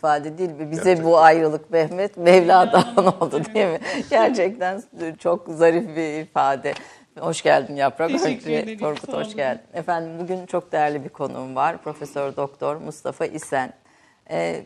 ifade değil mi? Bize bu ayrılık Mehmet Mevla'dan oldu değil mi? Gerçekten çok zarif bir ifade. Hoş geldin Yaprak. Teşekkür ederim, Korkut sağ hoş geldin. Efendim bugün çok değerli bir konuğum var. Profesör Doktor Mustafa İsen. Ee,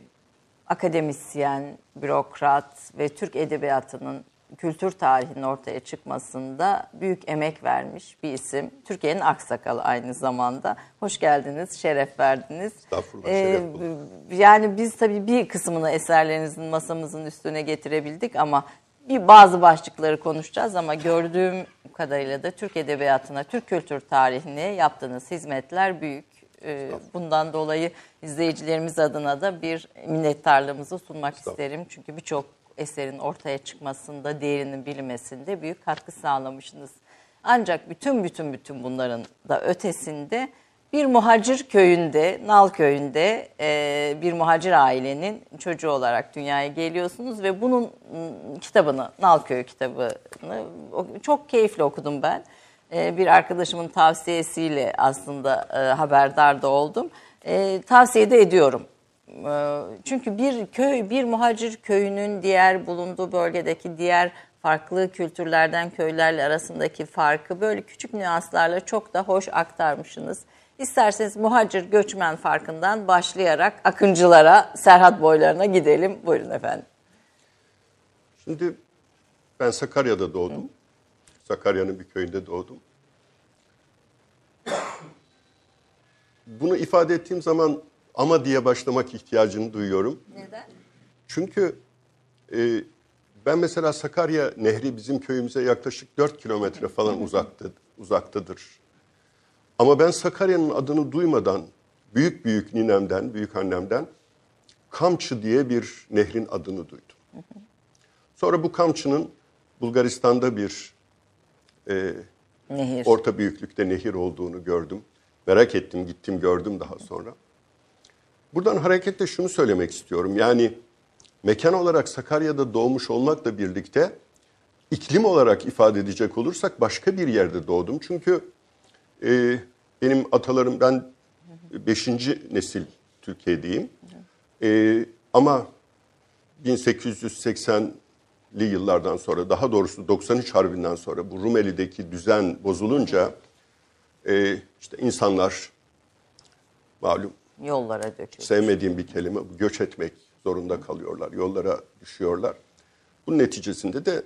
akademisyen, bürokrat ve Türk edebiyatının kültür tarihinin ortaya çıkmasında büyük emek vermiş bir isim. Türkiye'nin aksakalı aynı zamanda. Hoş geldiniz, şeref verdiniz. Estağfurullah, Ee, şeref bulduk. yani biz tabii bir kısmını eserlerinizin masamızın üstüne getirebildik ama bir bazı başlıkları konuşacağız ama gördüğüm kadarıyla da Türk edebiyatına, Türk kültür tarihine yaptığınız hizmetler büyük. Ee, bundan dolayı izleyicilerimiz adına da bir minnettarlığımızı sunmak isterim. Çünkü birçok eserin ortaya çıkmasında, değerinin bilinmesinde büyük katkı sağlamışsınız. Ancak bütün bütün bütün bunların da ötesinde bir muhacir köyünde, Nal köyünde e, bir muhacir ailenin çocuğu olarak dünyaya geliyorsunuz ve bunun m, kitabını, Nal Köyü kitabını çok keyifle okudum ben. E, bir arkadaşımın tavsiyesiyle aslında e, haberdar da oldum. Tavsiye de ediyorum. E, Çünkü bir köy, bir muhacir köyünün diğer bulunduğu bölgedeki diğer farklı kültürlerden köylerle arasındaki farkı böyle küçük nüanslarla çok da hoş aktarmışsınız. İsterseniz muhacir göçmen farkından başlayarak akıncılara, Serhat boylarına gidelim. Buyurun efendim. Şimdi ben Sakarya'da doğdum. Sakarya'nın bir köyünde doğdum. Bunu ifade ettiğim zaman ama diye başlamak ihtiyacını duyuyorum. Neden? Çünkü e, ben mesela Sakarya Nehri bizim köyümüze yaklaşık 4 kilometre falan uzakta, uzaktadır. Ama ben Sakarya'nın adını duymadan büyük büyük ninemden, büyük annemden Kamçı diye bir nehrin adını duydum. Sonra bu Kamçı'nın Bulgaristan'da bir e, Nehir. orta büyüklükte nehir olduğunu gördüm. Merak ettim, gittim, gördüm daha sonra. Buradan hareketle şunu söylemek istiyorum. Yani mekan olarak Sakarya'da doğmuş olmakla birlikte iklim olarak ifade edecek olursak başka bir yerde doğdum. Çünkü e, benim atalarım, ben beşinci nesil Türkiye'deyim. E, ama 1880'li yıllardan sonra, daha doğrusu 93 Harbi'nden sonra bu Rumeli'deki düzen bozulunca e, işte insanlar malum Yollara dökülüyor. sevmediğim bir kelime göç etmek zorunda kalıyorlar. Yollara düşüyorlar. Bunun neticesinde de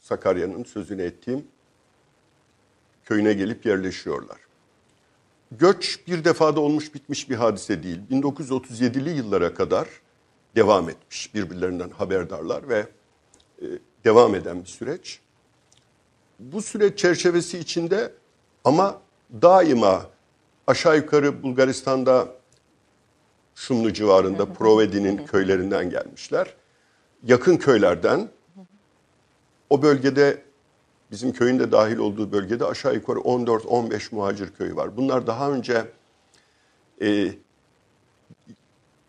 Sakarya'nın sözünü ettiğim köyüne gelip yerleşiyorlar. Göç bir defada olmuş bitmiş bir hadise değil. 1937'li yıllara kadar devam etmiş. Birbirlerinden haberdarlar ve e, devam eden bir süreç. Bu süreç çerçevesi içinde ama daima aşağı yukarı Bulgaristan'da Şumlu civarında Provedi'nin köylerinden gelmişler. Yakın köylerden o bölgede bizim köyün de dahil olduğu bölgede aşağı yukarı 14-15 muhacir köyü var. Bunlar daha önce e,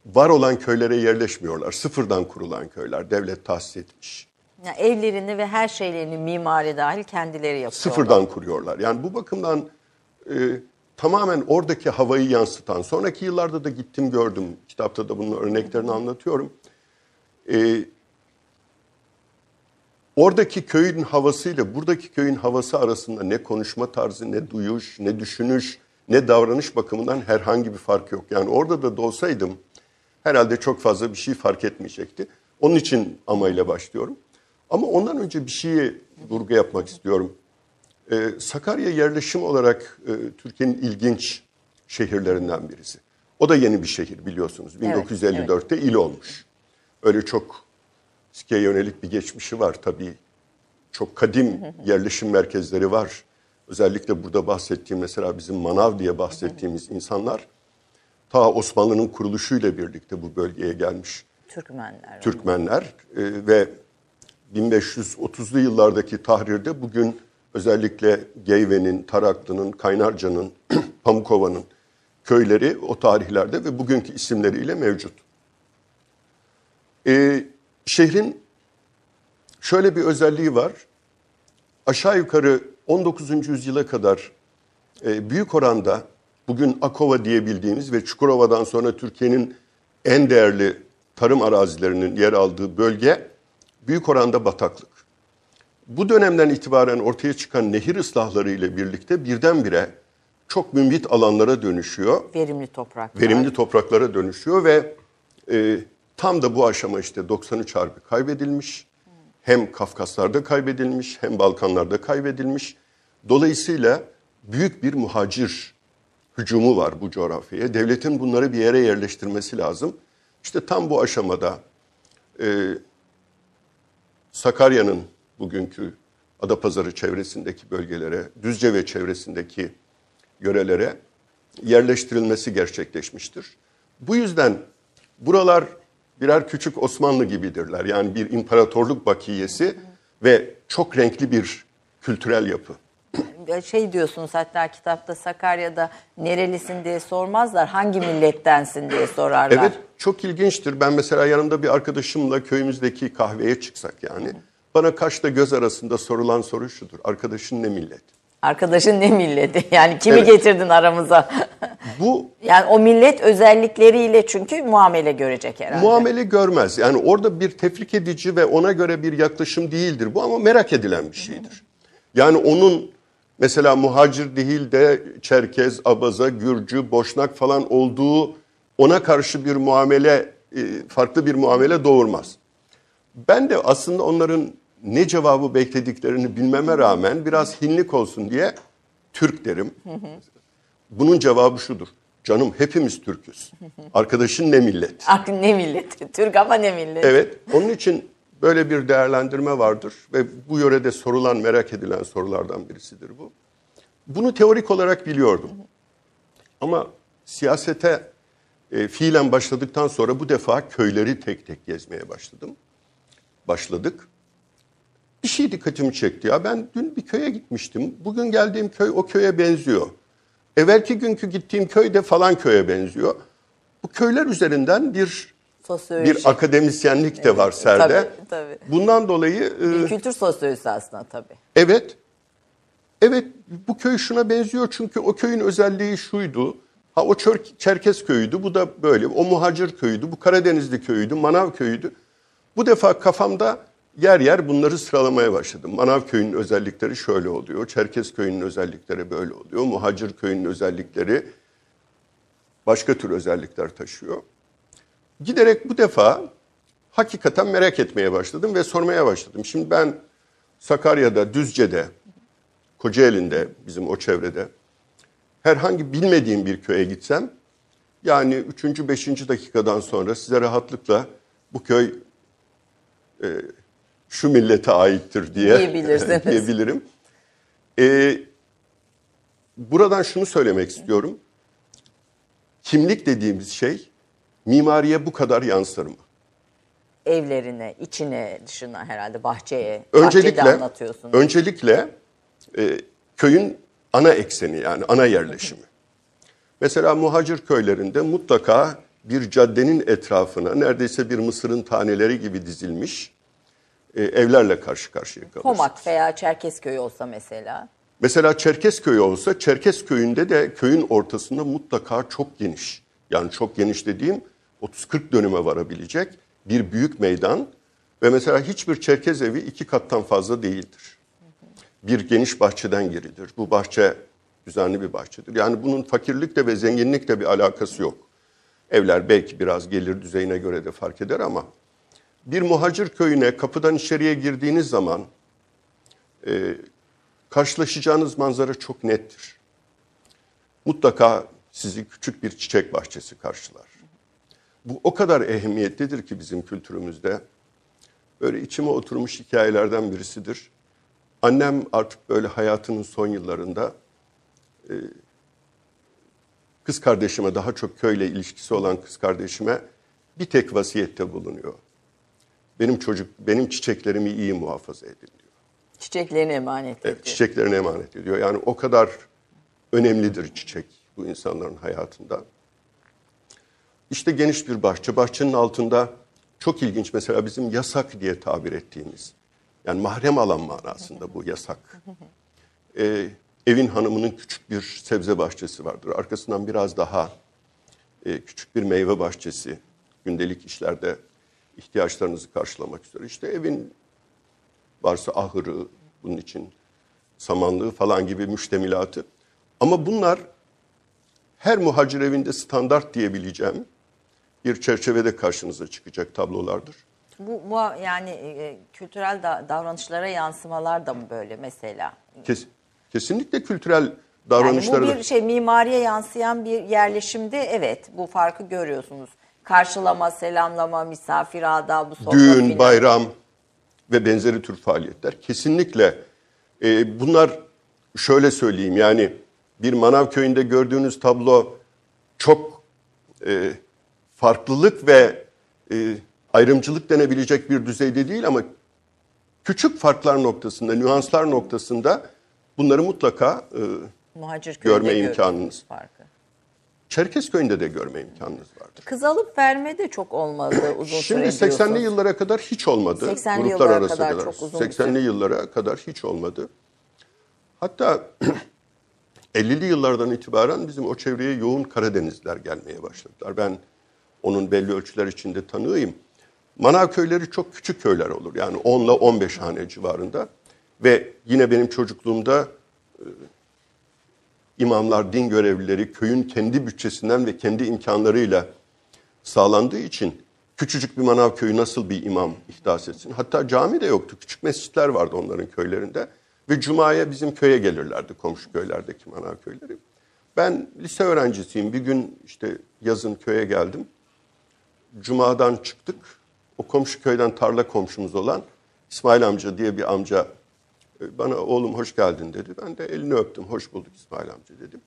var olan köylere yerleşmiyorlar. Sıfırdan kurulan köyler. Devlet tahsis etmiş. Yani evlerini ve her şeylerini mimari dahil kendileri yapıyorlar. Sıfırdan kuruyorlar. Yani bu bakımdan e, tamamen oradaki havayı yansıtan, sonraki yıllarda da gittim gördüm, kitapta da bunun örneklerini anlatıyorum. E, oradaki köyün havasıyla buradaki köyün havası arasında ne konuşma tarzı, ne duyuş, ne düşünüş, ne davranış bakımından herhangi bir fark yok. Yani orada da doğsaydım herhalde çok fazla bir şey fark etmeyecekti. Onun için amayla başlıyorum. Ama ondan önce bir şeyi vurgu yapmak istiyorum. Ee, Sakarya yerleşim olarak e, Türkiye'nin ilginç şehirlerinden birisi. O da yeni bir şehir biliyorsunuz. Evet, 1954'te il olmuş. Öyle çok eskiye yönelik bir geçmişi var tabii. Çok kadim yerleşim merkezleri var. Özellikle burada bahsettiğim mesela bizim Manav diye bahsettiğimiz insanlar ta Osmanlı'nın kuruluşuyla birlikte bu bölgeye gelmiş. Türkmenler. Türkmenler e, ve 1530'lu yıllardaki tahrirde bugün özellikle Geyve'nin, Taraklı'nın, Kaynarca'nın, Pamukova'nın köyleri o tarihlerde ve bugünkü isimleriyle mevcut. E, şehrin şöyle bir özelliği var. Aşağı yukarı 19. yüzyıla kadar e, büyük oranda bugün Akova diye bildiğimiz ve Çukurova'dan sonra Türkiye'nin en değerli tarım arazilerinin yer aldığı bölge büyük oranda bataklık. Bu dönemden itibaren ortaya çıkan nehir ıslahları ile birlikte birdenbire çok mümbit alanlara dönüşüyor Verimli topraklar. verimli topraklara dönüşüyor ve e, tam da bu aşama işte 93 Harbi kaybedilmiş. Hem Kafkaslar'da kaybedilmiş hem Balkanlar'da kaybedilmiş. Dolayısıyla büyük bir muhacir hücumu var bu coğrafyaya. Devletin bunları bir yere yerleştirmesi lazım. İşte tam bu aşamada e, Sakarya'nın bugünkü Adapazarı çevresindeki bölgelere, Düzce ve çevresindeki yörelere yerleştirilmesi gerçekleşmiştir. Bu yüzden buralar birer küçük Osmanlı gibidirler. Yani bir imparatorluk bakiyesi ve çok renkli bir kültürel yapı. şey diyorsunuz hatta kitapta Sakarya'da nerelisin diye sormazlar. Hangi millettensin diye sorarlar. Evet çok ilginçtir. Ben mesela yanımda bir arkadaşımla köyümüzdeki kahveye çıksak yani. Bana kaşla göz arasında sorulan soru şudur. Arkadaşın ne millet? Arkadaşın ne milleti? Yani kimi Evet. getirdin aramıza? Bu yani o millet özellikleriyle çünkü muamele görecek herhalde. muamele görmez. Yani orada bir tefrik edici ve ona göre bir yaklaşım değildir bu ama merak edilen bir şeydir. Yani onun mesela muhacir değil de Çerkez, Abaza, Gürcü, Boşnak falan olduğu ona karşı bir muamele, e, farklı bir muamele doğurmaz. Ben de aslında onların ne cevabı beklediklerini bilmeme rağmen biraz hinlik olsun diye Türk derim. Bunun cevabı şudur. Canım hepimiz Türk'üz. Arkadaşın ne millet? Ne milleti? Türk ama ne milleti? Evet, onun için böyle bir değerlendirme vardır ve bu yörede sorulan, merak edilen sorulardan birisidir bu. Bunu teorik olarak biliyordum. Ama siyasete e, fiilen başladıktan sonra bu defa köyleri tek tek gezmeye başladım. Başladık. Bir şey dikkatimi çekti ya. Ben dün bir köye gitmiştim. Bugün geldiğim köy o köye benziyor. Evvelki günkü gittiğim köy de falan köye benziyor. Bu köyler üzerinden bir Sosyoloji. bir akademisyenlik de var Serde. tabii, tabii. Bundan dolayı e, Bir kültür sosyolojisi aslında tabii. evet evet bu köy şuna benziyor çünkü o köyün özelliği şuydu. Ha o Çör- Çerkes köyüydü, bu da böyle. O Muhacir köyüydü, bu Karadenizli köyüydü, Manav köyüydü. Bu defa kafamda yer yer bunları sıralamaya başladım. Manav köyünün özellikleri şöyle oluyor, Çerkes köyünün özellikleri böyle oluyor, Muhacir köyünün özellikleri başka tür özellikler taşıyor. Giderek bu defa hakikaten merak etmeye başladım ve sormaya başladım. Şimdi ben Sakarya'da, Düzce'de, Kocaeli'nde bizim o çevrede herhangi bilmediğim bir köye gitsem yani 3. 5. dakikadan sonra size rahatlıkla bu köy e, şu millete aittir diye diyebilirim. E, buradan şunu söylemek istiyorum. Kimlik dediğimiz şey mimariye bu kadar yansır mı? Evlerine, içine, dışına herhalde bahçeye. Öncelikle, anlatıyorsunuz. öncelikle e, köyün ana ekseni yani ana yerleşimi. Mesela muhacir köylerinde mutlaka bir caddenin etrafına neredeyse bir mısırın taneleri gibi dizilmiş e, evlerle karşı karşıya kalır. Pomak veya Çerkezköy olsa mesela. Mesela Çerkes köyü olsa Çerkes köyünde de köyün ortasında mutlaka çok geniş. Yani çok geniş dediğim 30-40 dönüme varabilecek bir büyük meydan ve mesela hiçbir Çerkez evi iki kattan fazla değildir. Bir geniş bahçeden girilir. Bu bahçe düzenli bir bahçedir. Yani bunun fakirlikle ve zenginlikle bir alakası yok. Evler belki biraz gelir düzeyine göre de fark eder ama bir muhacir köyüne kapıdan içeriye girdiğiniz zaman e, karşılaşacağınız manzara çok nettir. Mutlaka sizi küçük bir çiçek bahçesi karşılar. Bu o kadar ehemmiyetlidir ki bizim kültürümüzde. Böyle içime oturmuş hikayelerden birisidir. Annem artık böyle hayatının son yıllarında e, kız kardeşime daha çok köyle ilişkisi olan kız kardeşime bir tek vasiyette bulunuyor. Benim çocuk, benim çiçeklerimi iyi muhafaza edin diyor. Çiçeklerini emanet ediyor. Evet, çiçeklerine emanet ediyor. Yani o kadar önemlidir çiçek bu insanların hayatında. İşte geniş bir bahçe. Bahçenin altında çok ilginç mesela bizim yasak diye tabir ettiğimiz yani mahrem alan manasında bu yasak. Ee, evin hanımının küçük bir sebze bahçesi vardır. Arkasından biraz daha e, küçük bir meyve bahçesi. Gündelik işlerde ihtiyaçlarınızı karşılamak üzere. İşte evin varsa ahırı bunun için samanlığı falan gibi müştemilatı. Ama bunlar her muhacir evinde standart diyebileceğim bir çerçevede karşınıza çıkacak tablolardır. Bu, bu yani e, kültürel da, davranışlara yansımalar da mı böyle mesela? Kes, kesinlikle kültürel Yani davranışları bu bir şey mimariye yansıyan bir yerleşimde evet bu farkı görüyorsunuz. Karşılama, selamlama, misafir adabı, sofra düğün, filan. bayram ve benzeri tür faaliyetler kesinlikle e, bunlar şöyle söyleyeyim yani bir manav köyünde gördüğünüz tablo çok e, farklılık ve e, ayrımcılık denebilecek bir düzeyde değil ama küçük farklar noktasında, nüanslar noktasında Bunları mutlaka e, Muhacir Görme imkanınız. Farkı. Çerkezköy'ünde de görme imkanınız vardır. Kız alıp verme de çok olmadı uzun Şimdi süre 80'li diyorsunuz. yıllara kadar hiç olmadı. 80'li Gruplar yıllara arası kadar kadar. çok uzun bir 80'li yıllara kadar hiç olmadı. Hatta 50'li yıllardan itibaren bizim o çevreye yoğun Karadenizler gelmeye başladılar. Ben onun belli ölçüler içinde tanığıyım. Manav köyleri çok küçük köyler olur. Yani 10 ile 15 hane civarında. Ve yine benim çocukluğumda e, imamlar, din görevlileri köyün kendi bütçesinden ve kendi imkanlarıyla sağlandığı için küçücük bir manav köyü nasıl bir imam ihdas etsin? Hatta cami de yoktu. Küçük mescitler vardı onların köylerinde. Ve cumaya bizim köye gelirlerdi komşu köylerdeki manav köyleri. Ben lise öğrencisiyim. Bir gün işte yazın köye geldim. Cuma'dan çıktık. O komşu köyden tarla komşumuz olan İsmail amca diye bir amca bana oğlum hoş geldin dedi. Ben de elini öptüm. Hoş bulduk İsmail amca dedim.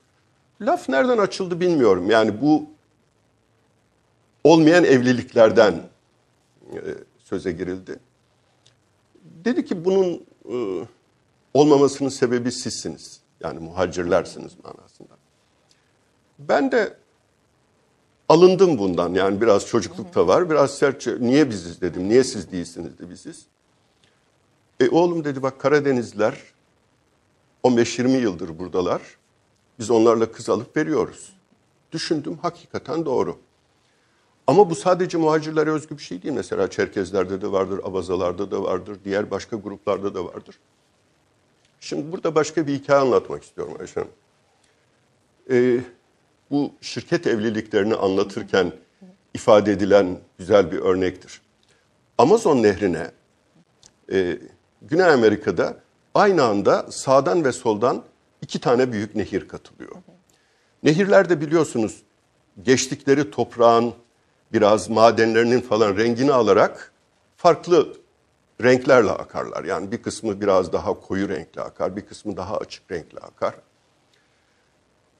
Laf nereden açıldı bilmiyorum. Yani bu olmayan evliliklerden e, söze girildi. Dedi ki bunun e, olmamasının sebebi sizsiniz. Yani muhacirlersiniz manasında. Ben de alındım bundan. Yani biraz çocukluk da var. Biraz sertçe niye biziz dedim. Niye siz değilsiniz de biziz. E oğlum dedi bak Karadenizliler 15-20 yıldır buradalar. Biz onlarla kız alıp veriyoruz. Düşündüm hakikaten doğru. Ama bu sadece muhacirlere özgü bir şey değil. Mesela Çerkezlerde de vardır, Abazalarda da vardır, diğer başka gruplarda da vardır. Şimdi burada başka bir hikaye anlatmak istiyorum Ayşe Hanım. Ee, bu şirket evliliklerini anlatırken ifade edilen güzel bir örnektir. Amazon nehrine e, Güney Amerika'da aynı anda sağdan ve soldan iki tane büyük nehir katılıyor. Nehirlerde biliyorsunuz geçtikleri toprağın biraz madenlerinin falan rengini alarak farklı renklerle akarlar. Yani bir kısmı biraz daha koyu renkli akar, bir kısmı daha açık renkli akar.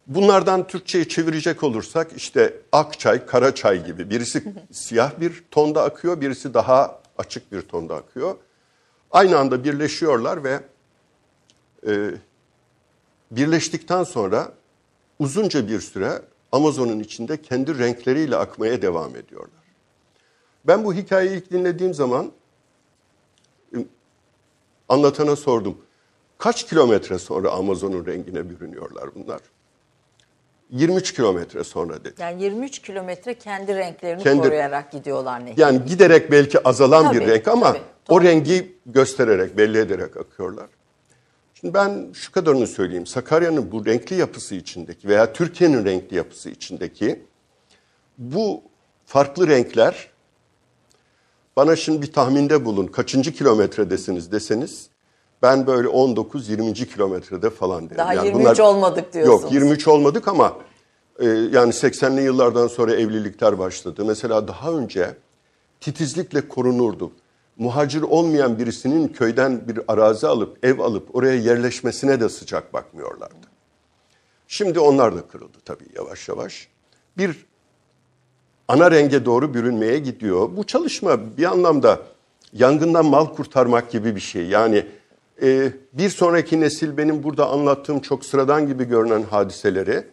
Bunlardan Türkçe'ye çevirecek olursak işte ak çay, kara çay gibi. Birisi siyah bir tonda akıyor, birisi daha açık bir tonda akıyor. Aynı anda birleşiyorlar ve e, birleştikten sonra uzunca bir süre Amazon'un içinde kendi renkleriyle akmaya devam ediyorlar. Ben bu hikayeyi ilk dinlediğim zaman anlatana sordum. Kaç kilometre sonra Amazon'un rengine bürünüyorlar bunlar? 23 kilometre sonra dedi. Yani 23 kilometre kendi renklerini Kendi- koruyarak gidiyorlar nehir. Yani giderek belki azalan bir Tabii, renk ama tabii, o rengi göstererek, belli ederek akıyorlar. Şimdi ben şu kadarını söyleyeyim. Sakarya'nın bu renkli yapısı içindeki veya Türkiye'nin renkli yapısı içindeki bu farklı renkler bana şimdi bir tahminde bulun. Kaçıncı kilometredesiniz deseniz ben böyle 19-20. kilometrede falan derim. Daha Yani 23 olmadık diyorsunuz. Yok 23 olmadık ama e, yani 80'li yıllardan sonra evlilikler başladı. Mesela daha önce titizlikle korunurdu. Muhacir olmayan birisinin köyden bir arazi alıp ev alıp oraya yerleşmesine de sıcak bakmıyorlardı. Şimdi onlar da kırıldı tabii yavaş yavaş. Bir ana renge doğru bürünmeye gidiyor. Bu çalışma bir anlamda yangından mal kurtarmak gibi bir şey. Yani e, bir sonraki nesil benim burada anlattığım çok sıradan gibi görünen hadiseleri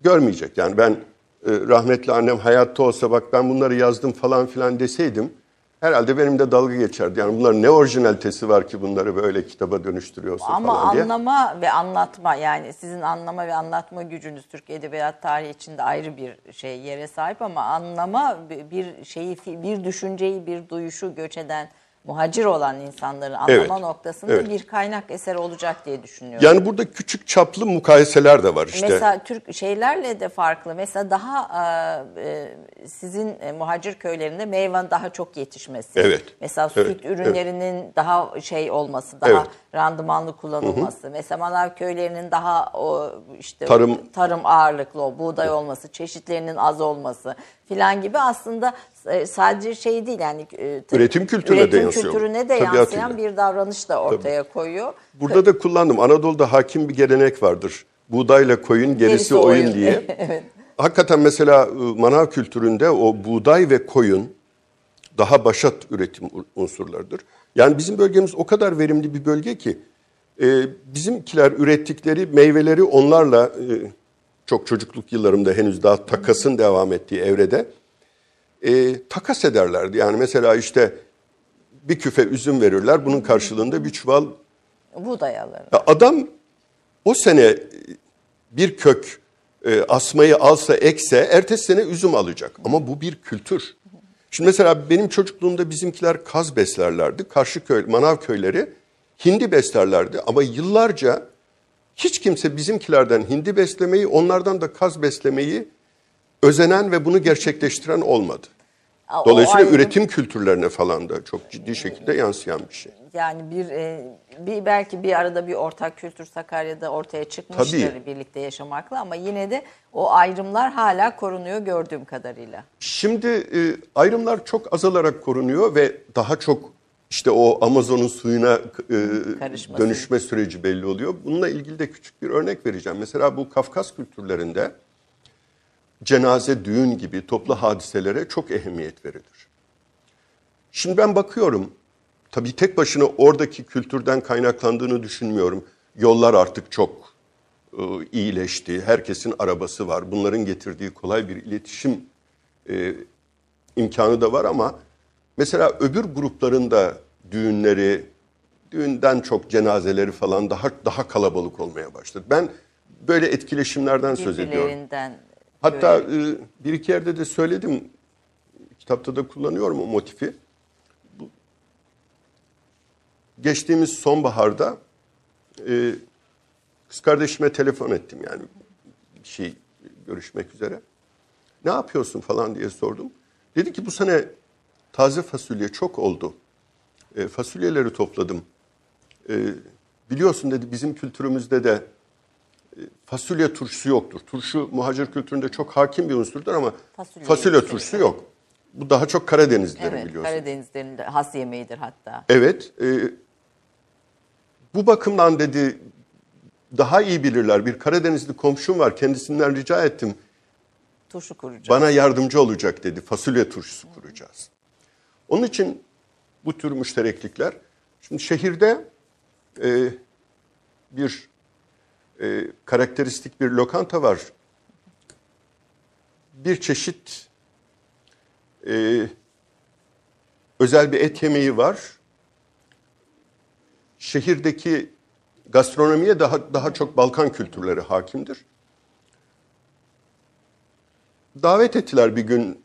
görmeyecek. Yani ben e, rahmetli annem hayatta olsa bak ben bunları yazdım falan filan deseydim herhalde benim de dalga geçerdi. Yani bunların ne orijinalitesi var ki bunları böyle kitaba dönüştürüyorsun Ama falan diye. anlama ve anlatma yani sizin anlama ve anlatma gücünüz Türk Edebiyat tarihi içinde ayrı bir şey yere sahip ama anlama bir şeyi bir düşünceyi bir duyuşu göç eden muhacir olan insanların anlama Evet, noktasında evet. bir kaynak eser olacak diye düşünüyorum. Yani burada küçük çaplı mukayeseler de var işte. Mesela Türk şeylerle de farklı. Mesela daha e, e, sizin e, muhacir köylerinde meyve daha çok yetişmesi. Evet. Mesela Evet, süt ürünlerinin daha şey olması, daha Evet. randımanlı kullanılması. Mesela manav köylerinin daha o işte Tarım- tarım ağırlıklı o buğday olması, çeşitlerinin az olması filan gibi aslında e, sadece şey değil yani e, tabii Üretim kültürüne de üretim yansıyor. kültürüne de Tabiatıyla. yansıyan bir davranış da ortaya koyuyor. Burada da kullandım. Anadolu'da hakim bir gelenek vardır. Buğdayla koyun gerisi, Gerisi oyun, oyun. diye. Hakikaten mesela e, manav kültüründe o buğday ve koyun daha başat üretim unsurlarıdır. Yani bizim bölgemiz o kadar verimli bir bölge ki Ee, bizimkiler ürettikleri meyveleri onlarla e, çok çocukluk yıllarımda henüz daha takasın devam ettiği evrede e, takas ederlerdi. Yani mesela işte bir küfe üzüm verirler. Bunun karşılığında bir çuval Buğday alırım. ya adam o sene bir kök e, asmayı alsa ekse ertesi sene üzüm alacak. Ama bu bir kültür. Şimdi mesela benim çocukluğumda bizimkiler kaz beslerlerdi. Karşıköy, manav köyleri hindi beslerlerdi. Ama yıllarca hiç kimse bizimkilerden hindi beslemeyi, onlardan da kaz beslemeyi özenen ve bunu gerçekleştiren olmadı. Dolayısıyla üretim kültürlerine falan da çok ciddi şekilde yansıyan bir şey. Yani bir, e, bir belki bir arada bir ortak kültür Sakarya'da ortaya çıkmıştır Tabii. birlikte yaşamakla ama yine de o ayrımlar hala korunuyor gördüğüm kadarıyla. Şimdi e, ayrımlar çok azalarak korunuyor ve daha çok işte o Amazon'un suyuna e, Karışması. dönüşme süreci belli oluyor. Bununla ilgili de küçük bir örnek vereceğim. Mesela bu Kafkas kültürlerinde cenaze, düğün gibi toplu hadiselere çok ehemmiyet verilir. Şimdi ben bakıyorum, tabii tek başına oradaki kültürden kaynaklandığını düşünmüyorum. Yollar artık çok e, iyileşti, herkesin arabası var. Bunların getirdiği kolay bir iletişim e, imkanı da var ama mesela öbür grupların da düğünleri, düğünden çok cenazeleri falan daha daha kalabalık olmaya başladı. Ben böyle etkileşimlerden söz ediyorum. Hatta böyle- e, bir iki yerde de söyledim, kitapta da kullanıyorum o motifi. Bu, geçtiğimiz sonbaharda e, kız kardeşime telefon ettim yani bir şey görüşmek üzere. Ne yapıyorsun falan diye sordum. Dedi ki bu sene taze fasulye çok oldu. E, fasulyeleri topladım. E, biliyorsun dedi bizim kültürümüzde de fasulye turşusu yoktur. Turşu muhacir kültüründe çok hakim bir unsurdur ama Fasulye fasulye, turşusu yok. Bu daha çok Karadenizlilerin evet, biliyorsun. Karadenizlerin de has yemeğidir hatta. Evet. e, bu bakımdan dedi daha iyi bilirler. Bir Karadenizli komşum var. Kendisinden rica ettim. Turşu kurucu. Bana yardımcı olacak dedi. Fasulye turşusu kuracağız. Onun için bu tür müştereklikler. Şimdi şehirde e, bir e, karakteristik bir lokanta var. Bir çeşit e, özel bir et yemeği var. Şehirdeki gastronomiye daha daha çok Balkan kültürleri hakimdir davet ettiler bir gün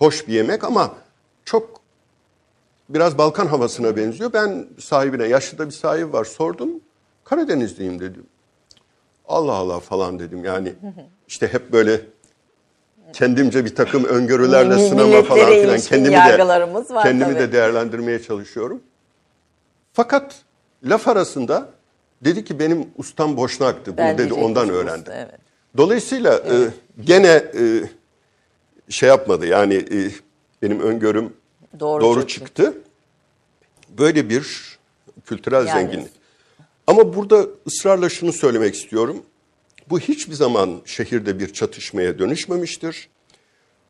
hoş bir yemek ama çok biraz Balkan havasına benziyor. Ben sahibine, yaşlı da bir sahibi var sordum. Karadenizliyim dedim. Allah Allah falan dedim yani işte hep böyle kendimce bir takım öngörülerle sınama falan filan kendimi de var kendimi tabii. de değerlendirmeye çalışıyorum. Fakat laf arasında dedi ki benim ustam Boşnak'tı. Bunu Ben dedi ondan öğrendim. Evet. Dolayısıyla e, gene e, şey yapmadı yani e, benim öngörüm Doğru doğru, çıktı. çıktı. Böyle bir kültürel Yani- zenginlik. Ama burada ısrarla şunu söylemek istiyorum. Bu hiçbir zaman şehirde bir çatışmaya dönüşmemiştir.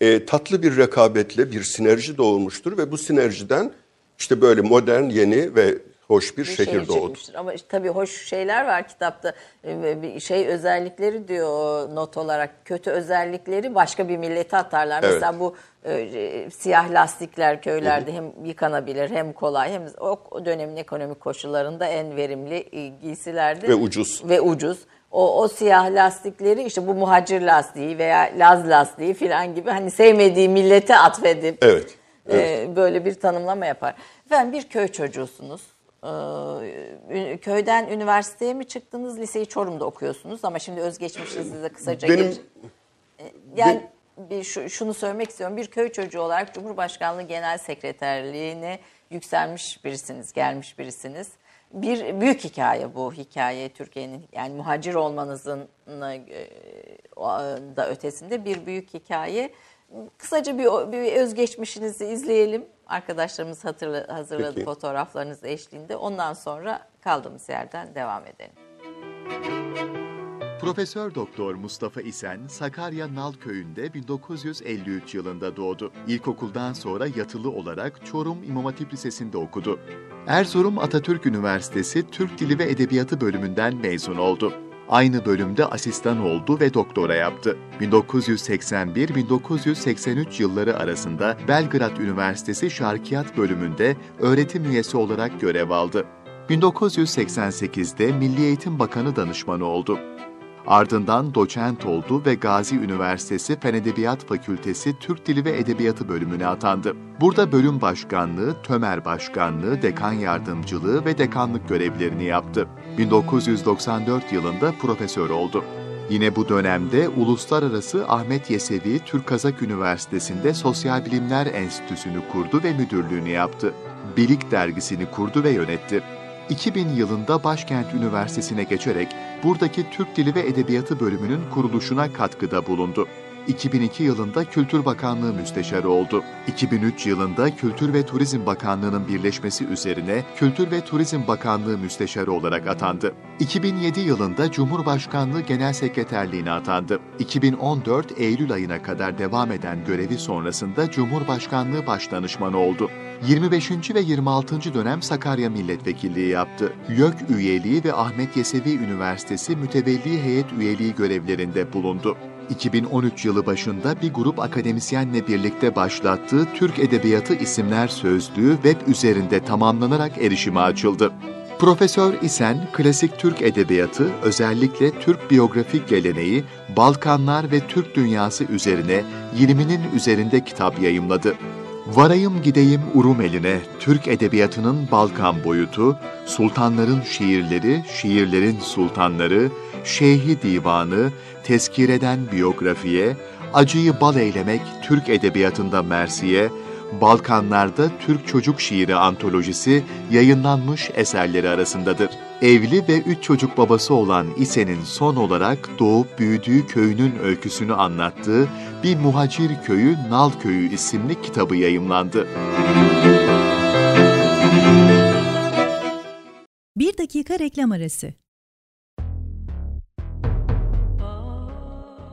E, tatlı bir rekabetle bir sinerji doğurmuştur ve bu sinerjiden işte böyle modern, yeni ve hoş bir, bir şehir şehir doğdu. Ama işte tabii hoş şeyler var kitapta. Ee, Bir şey özellikleri diyor not olarak. Kötü özellikleri başka bir millete atarlar. Evet. Mesela bu e, siyah lastikler köylerde hem yıkanabilir hem kolay hem o, dönemin ekonomik koşullarında en verimli e, giysilerdi. Ve ucuz. Ve ucuz. O, o siyah lastikleri işte bu muhacir lastiği veya laz lastiği falan gibi hani sevmediği millete atfedip Evet. ee, böyle bir tanımlama yapar. Efendim bir köy çocuğusunuz. Ee, köyden üniversiteye mi çıktınız? Liseyi Çorum'da okuyorsunuz ama şimdi özgeçmişinizi size kısaca Benim geç- Yani bir şu, şunu söylemek istiyorum. Bir köy çocuğu olarak Cumhurbaşkanlığı Genel Sekreterliğine yükselmiş birisiniz, gelmiş birisiniz. Bir büyük hikaye bu hikaye Türkiye'nin yani muhacir olmanızın e, o, da ötesinde bir büyük hikaye. Kısaca bir, bir özgeçmişinizi izleyelim. Arkadaşlarımız hatırla, hazırladı Peki. fotoğraflarınız eşliğinde. Ondan sonra kaldığımız yerden devam edelim. Profesör Doktor Mustafa İsen Sakarya Nal köyünde 1953 yılında doğdu. İlkokuldan sonra yatılı olarak Çorum İmam Hatip Lisesi'nde okudu. Erzurum Atatürk Üniversitesi Türk Dili ve Edebiyatı bölümünden mezun oldu. Aynı bölümde asistan oldu ve doktora yaptı. 1981-1983 yılları arasında Belgrad Üniversitesi Şarkiyat bölümünde öğretim üyesi olarak görev aldı. 1988'de Milli Eğitim Bakanı danışmanı oldu. Ardından doçent oldu ve Gazi Üniversitesi Fen Edebiyat Fakültesi Türk Dili ve Edebiyatı bölümüne atandı. Burada bölüm başkanlığı, tömer başkanlığı, dekan yardımcılığı ve dekanlık görevlerini yaptı. 1994 yılında profesör oldu. Yine bu dönemde Uluslararası Ahmet Yesevi Türk Kazak Üniversitesi'nde Sosyal Bilimler Enstitüsü'nü kurdu ve müdürlüğünü yaptı. Bilik dergisini kurdu ve yönetti. 2000 yılında Başkent Üniversitesi'ne geçerek buradaki Türk Dili ve Edebiyatı bölümünün kuruluşuna katkıda bulundu. 2002 yılında Kültür Bakanlığı Müsteşarı oldu. 2003 yılında Kültür ve Turizm Bakanlığı'nın birleşmesi üzerine Kültür ve Turizm Bakanlığı Müsteşarı olarak atandı. 2007 yılında Cumhurbaşkanlığı Genel Sekreterliğine atandı. 2014 Eylül ayına kadar devam eden görevi sonrasında Cumhurbaşkanlığı Başdanışmanı oldu. 25. ve 26. dönem Sakarya Milletvekilliği yaptı. YÖK üyeliği ve Ahmet Yesevi Üniversitesi mütevelli heyet üyeliği görevlerinde bulundu. 2013 yılı başında bir grup akademisyenle birlikte başlattığı Türk Edebiyatı İsimler Sözlüğü web üzerinde tamamlanarak erişime açıldı. Profesör İsen, klasik Türk edebiyatı, özellikle Türk biyografik geleneği, Balkanlar ve Türk dünyası üzerine 20'nin üzerinde kitap yayımladı. Varayım gideyim Urumeline, Türk edebiyatının Balkan boyutu, sultanların şiirleri, şiirlerin sultanları, Şeyhi Divanı, tezkireden biyografiye, acıyı bal eylemek Türk edebiyatında Mersiye, Balkanlarda Türk Çocuk Şiiri antolojisi yayınlanmış eserleri arasındadır. Evli ve üç çocuk babası olan İse'nin son olarak doğup büyüdüğü köyünün öyküsünü anlattığı Bir Muhacir Köyü Nal Köyü isimli kitabı yayımlandı. Bir dakika reklam arası.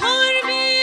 calling me.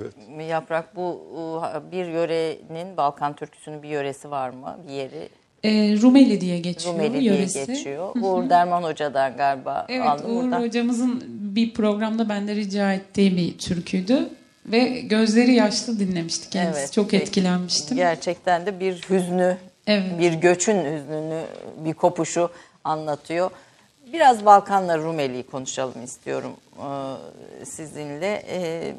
Evet. Yaprak bu e, bir yörenin Balkan türküsünün bir yöresi var mı? Bir yeri E, Rumeli diye geçiyor Rumeli diye yöresi. geçiyor. Uğur Derman Hoca'dan galiba Evet aldım Uğur buradan. hocamızın bir programda bende rica ettiği bir türküydü. Ve gözleri yaşlı dinlemiştik kendisi. Evet, Çok peki. etkilenmiştim. Gerçekten de bir hüznü, Evet. bir göçün hüznünü, bir kopuşu anlatıyor. Biraz Balkanlar Rumeli'yi konuşalım istiyorum e, sizinle. E,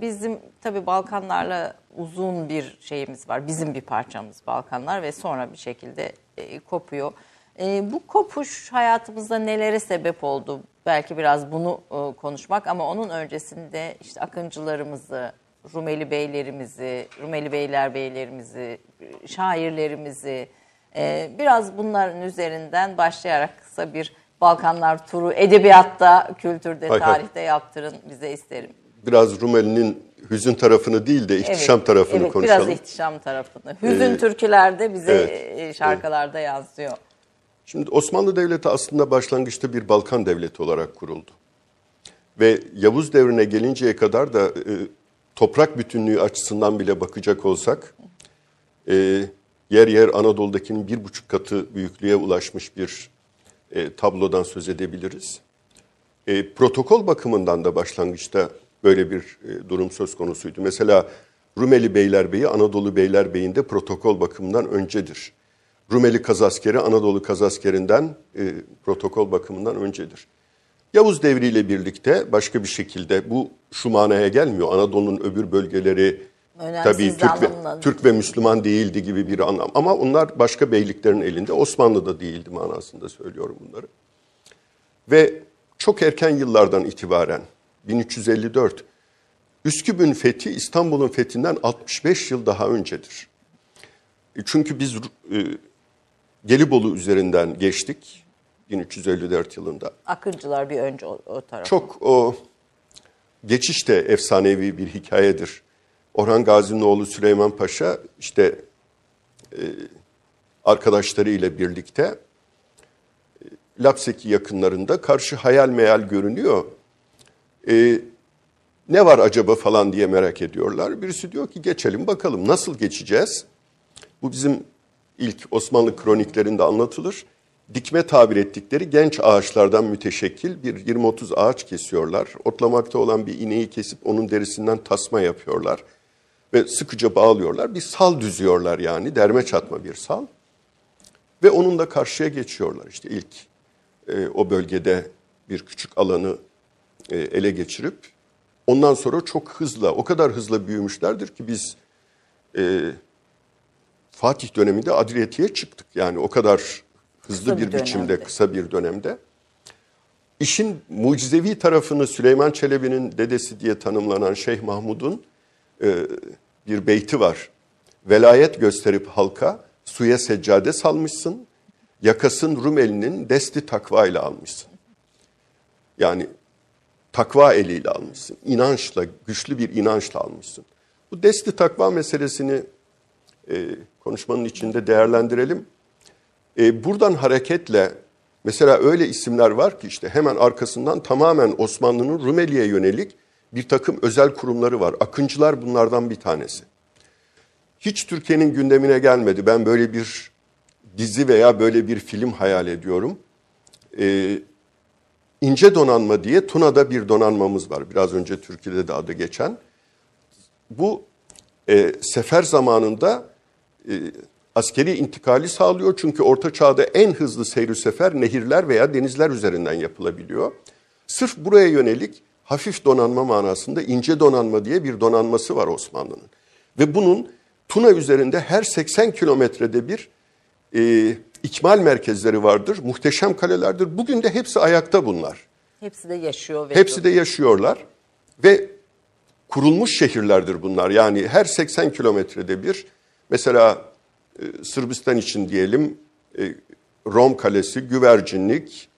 bizim tabii Balkanlarla uzun bir şeyimiz var. Bizim bir parçamız Balkanlar ve sonra bir şekilde e, kopuyor. E, bu kopuş hayatımızda nelere sebep oldu? Belki biraz bunu e, konuşmak ama onun öncesinde işte akıncılarımızı, Rumeli beylerimizi, Rumeli beyler beylerimizi, şairlerimizi e, biraz bunların üzerinden başlayarak kısa bir Balkanlar turu edebiyatta, kültürde, Hay hay. tarihte yaptırın bize isterim. Biraz Rumeli'nin hüzün tarafını değil de ihtişam tarafını evet, konuşalım. Biraz ihtişam tarafını. Hüzün türkülerde bize evet, e, şarkılarda yansıyor. Şimdi Osmanlı Devleti aslında başlangıçta bir Balkan devleti olarak kuruldu. Ve Yavuz devrine gelinceye kadar da e, toprak bütünlüğü açısından bile bakacak olsak e, yer yer Anadolu'dakinin bir buçuk katı büyüklüğe ulaşmış bir e, tablodan söz edebiliriz. E, protokol bakımından da başlangıçta böyle bir e, durum söz konusuydu. Mesela Rumeli Beylerbeyi Anadolu Beylerbeyi'nde protokol bakımından öncedir. Rumeli Kazaskeri Anadolu Kazaskeri'nden e, protokol bakımından öncedir. Yavuz devriyle birlikte başka bir şekilde bu şu manaya gelmiyor. Anadolu'nun öbür bölgeleri Önemsiz tabii Türk ve. Türk ve Müslüman değildi gibi bir anlam. Ama onlar başka beyliklerin elinde. Osmanlı'da değildi manasında söylüyorum bunları. Ve çok erken yıllardan itibaren 1354 Üsküp'ün fethi İstanbul'un fethinden 65 yıl daha öncedir. E, Çünkü biz e, Gelibolu üzerinden geçtik 1354 yılında. Akıncılar bir önce o, o tarafa. Çok o geçiş de efsanevi bir hikayedir. Orhan Gazi'nin oğlu Süleyman Paşa işte e, arkadaşlarıyla birlikte e, Lapseki yakınlarında karşı hayal meyal görünüyor. E, ne var acaba falan diye merak ediyorlar. Birisi diyor ki geçelim bakalım nasıl geçeceğiz? Bu bizim ilk Osmanlı kroniklerinde anlatılır. Dikme tabir ettikleri genç ağaçlardan müteşekkil bir 20-30 ağaç kesiyorlar. Otlamakta olan bir ineği kesip onun derisinden tasma yapıyorlar. Ve sıkıca bağlıyorlar. Bir sal düzüyorlar yani derme çatma bir sal. Ve onunla karşıya geçiyorlar. İşte ilk e, o bölgede bir küçük alanı ele geçirip ondan sonra çok hızla, o kadar hızla büyümüşlerdir ki biz e, Fatih döneminde Adriyeti'ye çıktık. Yani o kadar hızlı Kısa bir bir, biçimde, kısa bir dönemde. İşin mucizevi tarafını Süleyman Çelebi'nin dedesi diye tanımlanan Şeyh Mahmud'un e, bir beyti var. Velayet gösterip halka suya seccade salmışsın, yakasın Rumeli'nin desti takva ile almışsın. Yani takva eliyle almışsın. İnançla, güçlü bir inançla almışsın. Bu desti takva meselesini e, konuşmanın içinde değerlendirelim. E, buradan hareketle mesela öyle isimler var ki işte hemen arkasından tamamen Osmanlı'nın Rumeli'ye yönelik bir takım özel kurumları var. Akıncılar bunlardan bir tanesi. Hiç Türkiye'nin gündemine gelmedi. Ben böyle bir dizi veya böyle bir film hayal ediyorum. E, İnce donanma diye Tuna'da bir donanmamız var. Biraz önce Türkiye'de de adı geçen. Bu e, sefer zamanında e, askeri intikali sağlıyor. Çünkü Orta Çağ'da en hızlı seyir sefer nehirler veya denizler üzerinden yapılabiliyor. Sırf buraya yönelik hafif donanma manasında ince donanma diye bir donanması var Osmanlı'nın. Ve bunun Tuna üzerinde her 80 kilometrede bir e, ikmal merkezleri vardır. Muhteşem kalelerdir. Bugün de hepsi ayakta bunlar. Hepsi de yaşıyor. Ve Hepsi de yaşıyorlar ve kurulmuş şehirlerdir bunlar. Yani her 80 kilometrede bir mesela e, Sırbistan için diyelim e, Rom Kalesi, Güvercinlik,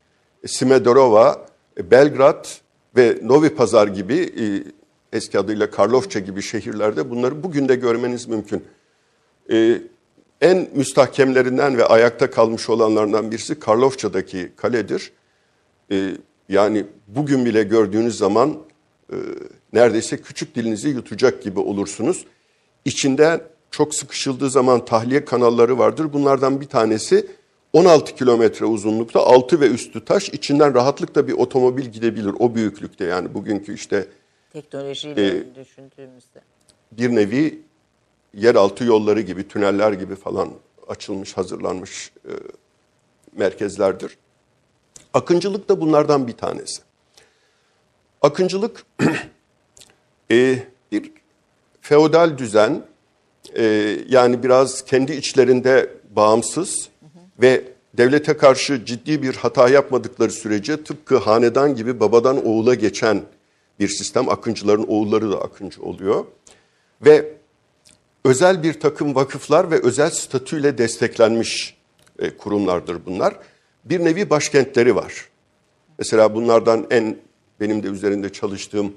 e, Smederova, e, Belgrad ve Novi Pazar gibi e, eski adıyla Karlofça gibi şehirlerde bunları bugün de görmeniz mümkün. E, en müstahkemlerinden ve ayakta kalmış olanlardan birisi Karlofça'daki kaledir. E, Yani bugün bile gördüğünüz zaman e, neredeyse küçük dilinizi yutacak gibi olursunuz. İçinde çok sıkışıldığı zaman tahliye kanalları vardır. Bunlardan bir tanesi 16 kilometre uzunlukta altı ve üstü taş. İçinden rahatlıkla bir otomobil gidebilir o büyüklükte yani bugünkü işte Teknolojiyle Ee, düşündüğümüzde. bir nevi yeraltı yolları gibi, tüneller gibi falan açılmış, hazırlanmış e, merkezlerdir. Akıncılık da bunlardan bir tanesi. Akıncılık e, bir feodal düzen, e, yani biraz kendi içlerinde bağımsız ve devlete karşı ciddi bir hata yapmadıkları sürece tıpkı hanedan gibi babadan oğula geçen bir sistem. Akıncıların oğulları da akıncı oluyor. Ve özel bir takım vakıflar ve özel statüyle desteklenmiş e, kurumlardır bunlar. Bir nevi başkentleri var. Mesela bunlardan en benim de üzerinde çalıştığım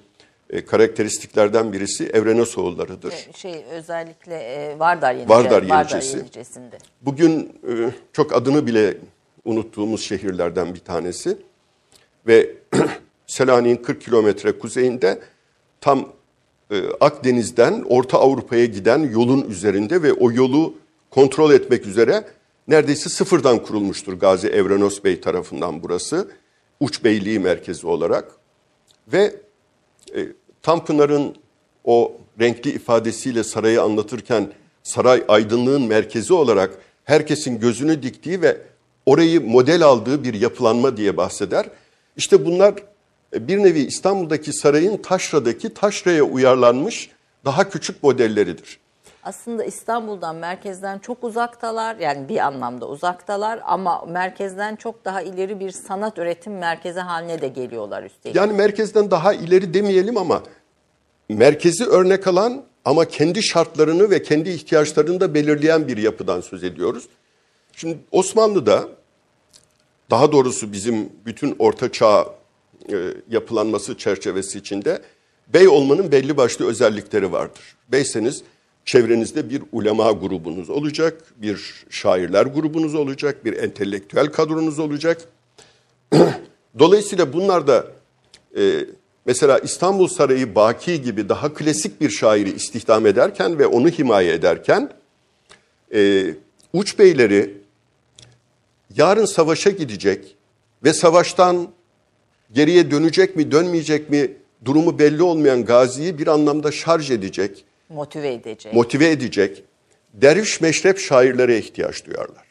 e, karakteristiklerden birisi Evrenesoğullarıdır. Şey özellikle e, Vardar Yenice, Vardar Yenicesi. Yenicesi'nde. Bugün e, çok adını bile unuttuğumuz şehirlerden bir tanesi. Ve Selanik'in 40 kilometre kuzeyinde tam Akdeniz'den Orta Avrupa'ya giden yolun üzerinde ve o yolu kontrol etmek üzere neredeyse sıfırdan kurulmuştur Gazi Evrenos Bey tarafından burası. Uç Beyliği merkezi olarak. Ve e, Tanpınar'ın o renkli ifadesiyle sarayı anlatırken saray aydınlığın merkezi olarak herkesin gözünü diktiği ve orayı model aldığı bir yapılanma diye bahseder. İşte bunlar e, bir nevi İstanbul'daki sarayın Taşra'daki Taşra'ya uyarlanmış daha küçük modelleridir. Aslında İstanbul'dan, merkezden çok uzaktalar. Yani bir anlamda uzaktalar ama merkezden çok daha ileri bir sanat üretim merkezi haline de geliyorlar üstelik. Yani merkezden daha ileri demeyelim ama merkezi örnek alan ama kendi şartlarını ve kendi ihtiyaçlarını da belirleyen bir yapıdan söz ediyoruz. Şimdi Osmanlı'da daha doğrusu bizim bütün orta çağ e, yapılanması çerçevesi içinde bey olmanın belli başlı özellikleri vardır. Beyseniz çevrenizde bir ulema grubunuz olacak, bir şairler grubunuz olacak, bir entelektüel kadronuz olacak. Dolayısıyla bunlar da e, mesela İstanbul Sarayı Baki gibi daha klasik bir şairi istihdam ederken ve onu himaye ederken e, uç beyleri yarın savaşa gidecek ve savaştan geriye dönecek mi dönmeyecek mi durumu belli olmayan gaziyi bir anlamda şarj edecek, Motive edecek. motive edecek derviş meşrep şairlere ihtiyaç duyarlar.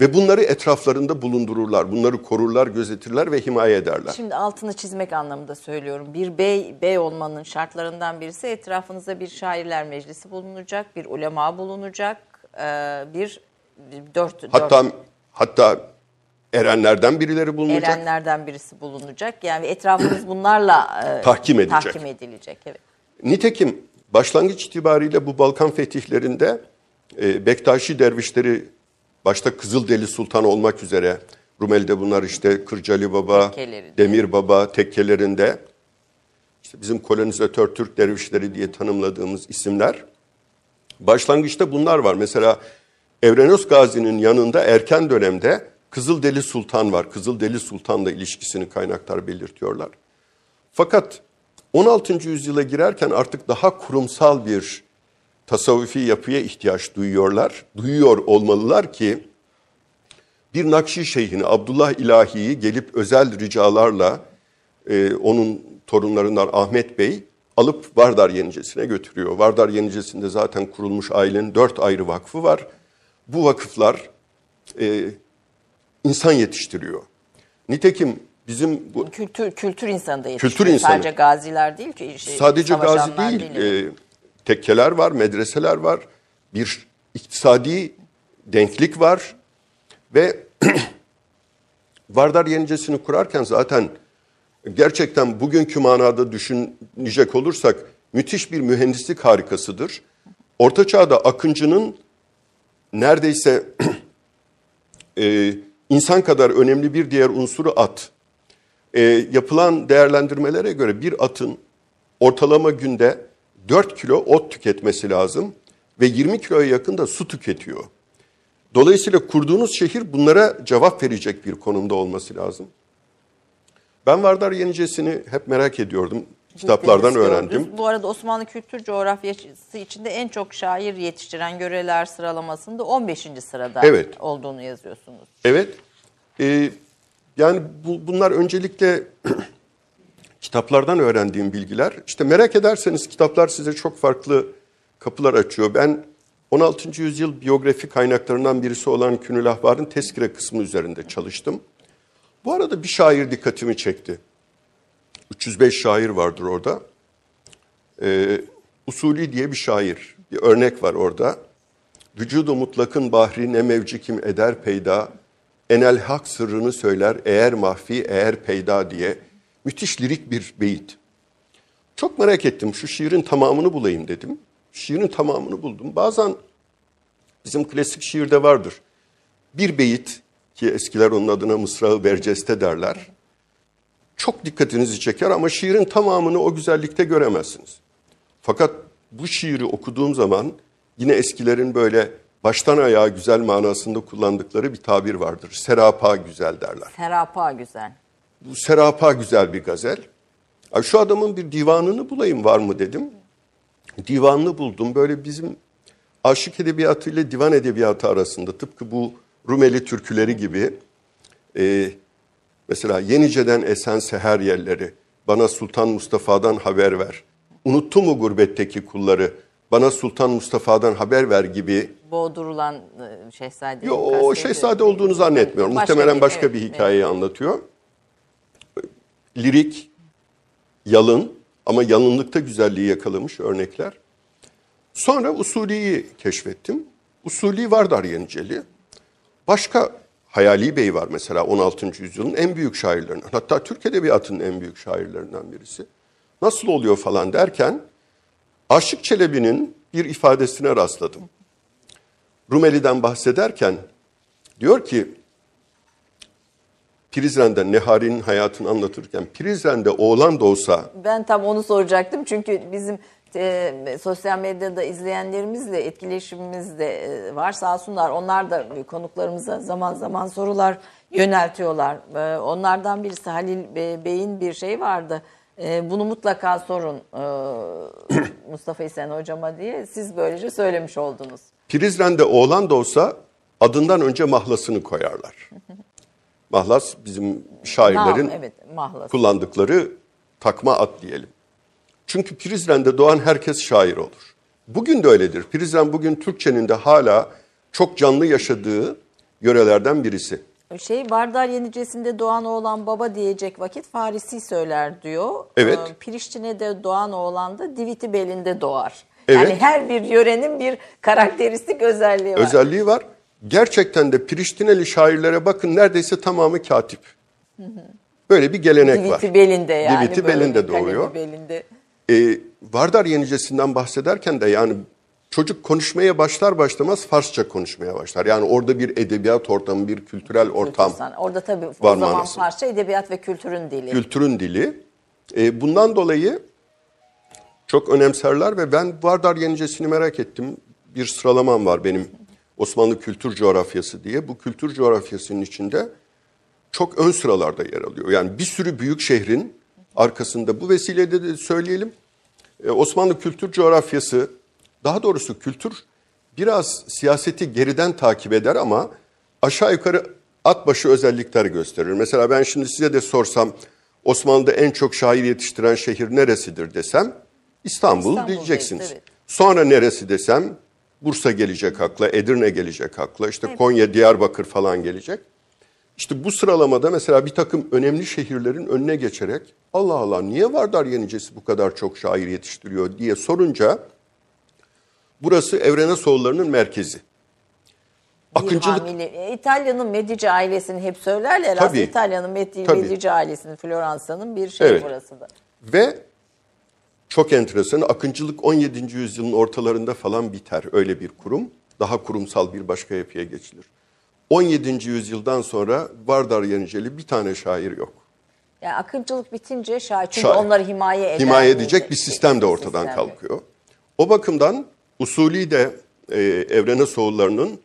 Ve bunları etraflarında bulundururlar, bunları korurlar, gözetirler ve himaye ederler. Şimdi altını çizmek anlamında söylüyorum. Bir bey, bey olmanın şartlarından birisi etrafınızda bir şairler meclisi bulunacak, bir ulema bulunacak, bir bir dört, Hatta dört hatta erenlerden birileri bulunacak. erenlerden birisi bulunacak. Yani etrafınız bunlarla e, Tahkim edilecek. tahkim edilecek. Evet. Nitekim başlangıç itibariyle bu Balkan fetihlerinde e, Bektaşi dervişleri başta Kızıldeli Sultan olmak üzere Rumeli'de bunlar işte Kırcalı Baba. Demir Baba tekkelerinde işte bizim kolonizatör Türk dervişleri diye tanımladığımız isimler. Başlangıçta bunlar var. Mesela Evrenos Gazi'nin yanında erken dönemde Kızıldeli Sultan var. Kızıldeli Sultan'la ilişkisini kaynaklar belirtiyorlar. Fakat 16. yüzyıla girerken artık daha kurumsal bir tasavvufi yapıya ihtiyaç duyuyorlar. Duyuyor olmalılar ki bir Nakşi Şeyhini Abdullah İlahi'yi gelip özel ricalarla e, onun torunlarından Ahmet Bey alıp Vardar Yenicesi'ne götürüyor. Vardar Yenicesi'nde zaten kurulmuş ailenin dört ayrı vakfı var. Bu vakıflar e, insan yetiştiriyor. Nitekim bizim bu Kültür kültür insanı da yetişiyor. Kültür insanı. Sadece gaziler değil ki. şey, sadece gazi savaşanlar değil, e, tekkeler var, medreseler var, bir iktisadi denklik var ve Vardar Yenicesi'ni kurarken zaten gerçekten bugünkü manada düşünecek olursak müthiş bir mühendislik harikasıdır. Orta Çağ'da Akıncı'nın neredeyse e, insan kadar önemli bir diğer unsuru at. E, yapılan değerlendirmelere göre bir atın ortalama günde 4 kilo ot tüketmesi lazım ve 20 kiloya yakın da su tüketiyor. Dolayısıyla kurduğunuz şehir bunlara cevap verecek bir konumda olması lazım. Ben Vardar Yenicesi'ni hep merak ediyordum. Kitaplardan öğrendim. Bu arada Osmanlı kültür coğrafyası içinde en çok şair yetiştiren göreler sıralamasında 15. sırada Evet. olduğunu yazıyorsunuz. Evet. Ee, yani bu, bunlar öncelikle kitaplardan öğrendiğim bilgiler. İşte merak ederseniz kitaplar size çok farklı kapılar açıyor. Ben 16. yüzyıl biyografi kaynaklarından birisi olan Künül Ahbar'ın tezkire kısmı üzerinde çalıştım. Bu arada bir şair dikkatimi çekti. 305 şair vardır orada. Ee, Usuli diye bir şair. Bir örnek var orada. Vücudu mutlakın bahri ne mevci kim eder peyda. Enel hak sırrını söyler eğer mahfi eğer peyda diye. Müthiş lirik bir beyit. Çok merak ettim şu şiirin tamamını bulayım dedim. Şiirin tamamını buldum. Bazen bizim klasik şiirde vardır. Bir beyit ki eskiler onun adına mısrağı berceste derler. Çok dikkatinizi çeker ama şiirin tamamını o güzellikte göremezsiniz. Fakat bu şiiri okuduğum zaman yine eskilerin böyle baştan ayağa güzel manasında kullandıkları bir tabir vardır. Serapa güzel derler. Serapa güzel. Bu serapa güzel bir gazel. Şu adamın bir divanını bulayım var mı dedim. Divanını buldum. Böyle bizim aşık edebiyatı ile divan edebiyatı arasında tıpkı bu Rumeli türküleri gibi e, mesela Yenice'den esen seher yerleri bana Sultan Mustafa'dan haber ver. Unuttu mu gurbetteki kulları bana Sultan Mustafa'dan haber ver gibi Boğdurulan e, şehzade. Yo, o şehzade olduğunu zannetmiyorum. Başka Muhtemelen bir- başka evet, bir hikayeyi anlatıyor. Lirik, yalın ama yalınlıkta güzelliği yakalamış örnekler. Sonra Usuli'yi keşfettim. Usuli Vardar Yeniceli. Başka Hayali Bey var mesela 16. yüzyılın en büyük şairlerinden. Hatta Türk Edebiyatı'nın en büyük şairlerinden birisi. Nasıl oluyor falan derken Aşık Çelebi'nin bir ifadesine rastladım. Rumeli'den bahsederken diyor ki Prizren'de Nehari'nin hayatını anlatırken Prizren'de oğlan doğsa Ben tam onu soracaktım çünkü bizim e, sosyal medyada izleyenlerimizle etkileşimimiz de e, var sağ olsunlar. Onlar da konuklarımıza zaman zaman sorular yöneltiyorlar. E, onlardan birisi Halil Be- Bey'in bir şey vardı. E, bunu mutlaka sorun e, Mustafa İsen hocama diye siz böylece söylemiş oldunuz. Prizren'de oğlan doğsa adından önce mahlasını koyarlar. Mahlas bizim şairlerin Nam, evet, mahlas. kullandıkları takma ad diyelim. Çünkü Prizren'de doğan herkes şair olur. Bugün de öyledir. Prizren bugün Türkçenin de hala çok canlı yaşadığı yörelerden birisi. Şey Vardar Yenicesi'nde doğan oğlan baba diyecek vakit Farisi söyler diyor. Evet. Ee, Priştine'de doğan oğlan da Diviti belinde doğar. Evet. Yani her bir yörenin bir karakteristik özelliği var. özelliği var. Gerçekten de Priştineli şairlere bakın neredeyse tamamı katip. Böyle bir gelenek var. Diviti belinde yani. Diviti belinde doğuyor. belinde. Ee, Vardar Yenicesi'nden bahsederken de yani çocuk konuşmaya başlar başlamaz Farsça konuşmaya başlar. Yani orada bir edebiyat ortamı, bir kültürel ortam, Kültür san- Orada tabii o var zaman manası. Farsça edebiyat ve kültürün dili. kültürün dili. Ee, bundan dolayı çok önemserler ve ben Vardar Yenicesi'ni merak ettim. Bir sıralamam var benim Osmanlı kültür coğrafyası diye. Bu kültür coğrafyasının içinde çok ön sıralarda yer alıyor. Yani bir sürü büyük şehrin arkasında bu vesileyle de söyleyelim. Ee, Osmanlı kültür coğrafyası, daha doğrusu kültür biraz siyaseti geriden takip eder ama aşağı yukarı at başı özellikler gösterir. Mesela ben şimdi size de sorsam Osmanlı'da en çok şair yetiştiren şehir neresidir desem İstanbul İstanbul'dayız, diyeceksiniz. evet. Sonra neresi desem Bursa gelecek akla, Edirne gelecek akla, işte Konya, Diyarbakır falan gelecek. İşte bu sıralamada mesela bir takım önemli şehirlerin önüne geçerek Allah Allah niye Vardar Yenicesi bu kadar çok şair yetiştiriyor diye sorunca burası Evrenesoğulları'nın merkezi. Akıncılık. E, İtalya'nın Medici ailesini hep söylerler. Tabii. Aslında İtalya'nın Med- Tabii. Medici ailesinin, Floransa'nın bir şeyi Evet. burası da. ve çok enteresan akıncılık 17. yüzyılın ortalarında falan biter öyle bir kurum. Daha kurumsal bir başka yapıya geçilir. 17. yüzyıldan sonra Vardar Yeniceli bir tane şair yok. Yani akıncılık bitince şair çünkü Şair. onları himaye eden himaye edecek bir sistem de ortadan sistem. kalkıyor. O bakımdan usulü de e, Evrene Soğulları'nın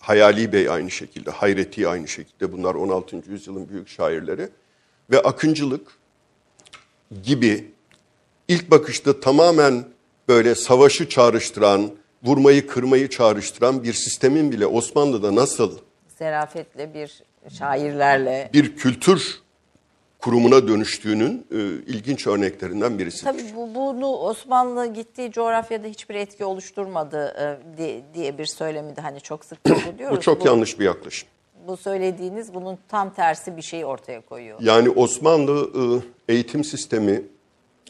Hayali Bey aynı şekilde, Hayreti aynı şekilde bunlar 16. yüzyılın büyük şairleri. ve akıncılık gibi ilk bakışta tamamen böyle savaşı çağrıştıran, vurmayı kırmayı çağrıştıran bir sistemin bile Osmanlı'da nasıl Zerafetle bir şairlerle. bir kültür kurumuna dönüştüğünün e, ilginç örneklerinden birisi. Tabii bu, bunu Osmanlı gittiği coğrafyada hiçbir etki oluşturmadı e, diye, diye bir söylemi de hani çok sık söylüyoruz. Bu çok yanlış bir yaklaşım. Bu söylediğiniz bunun tam tersi bir şeyi ortaya koyuyor. Yani Osmanlı e, eğitim sistemi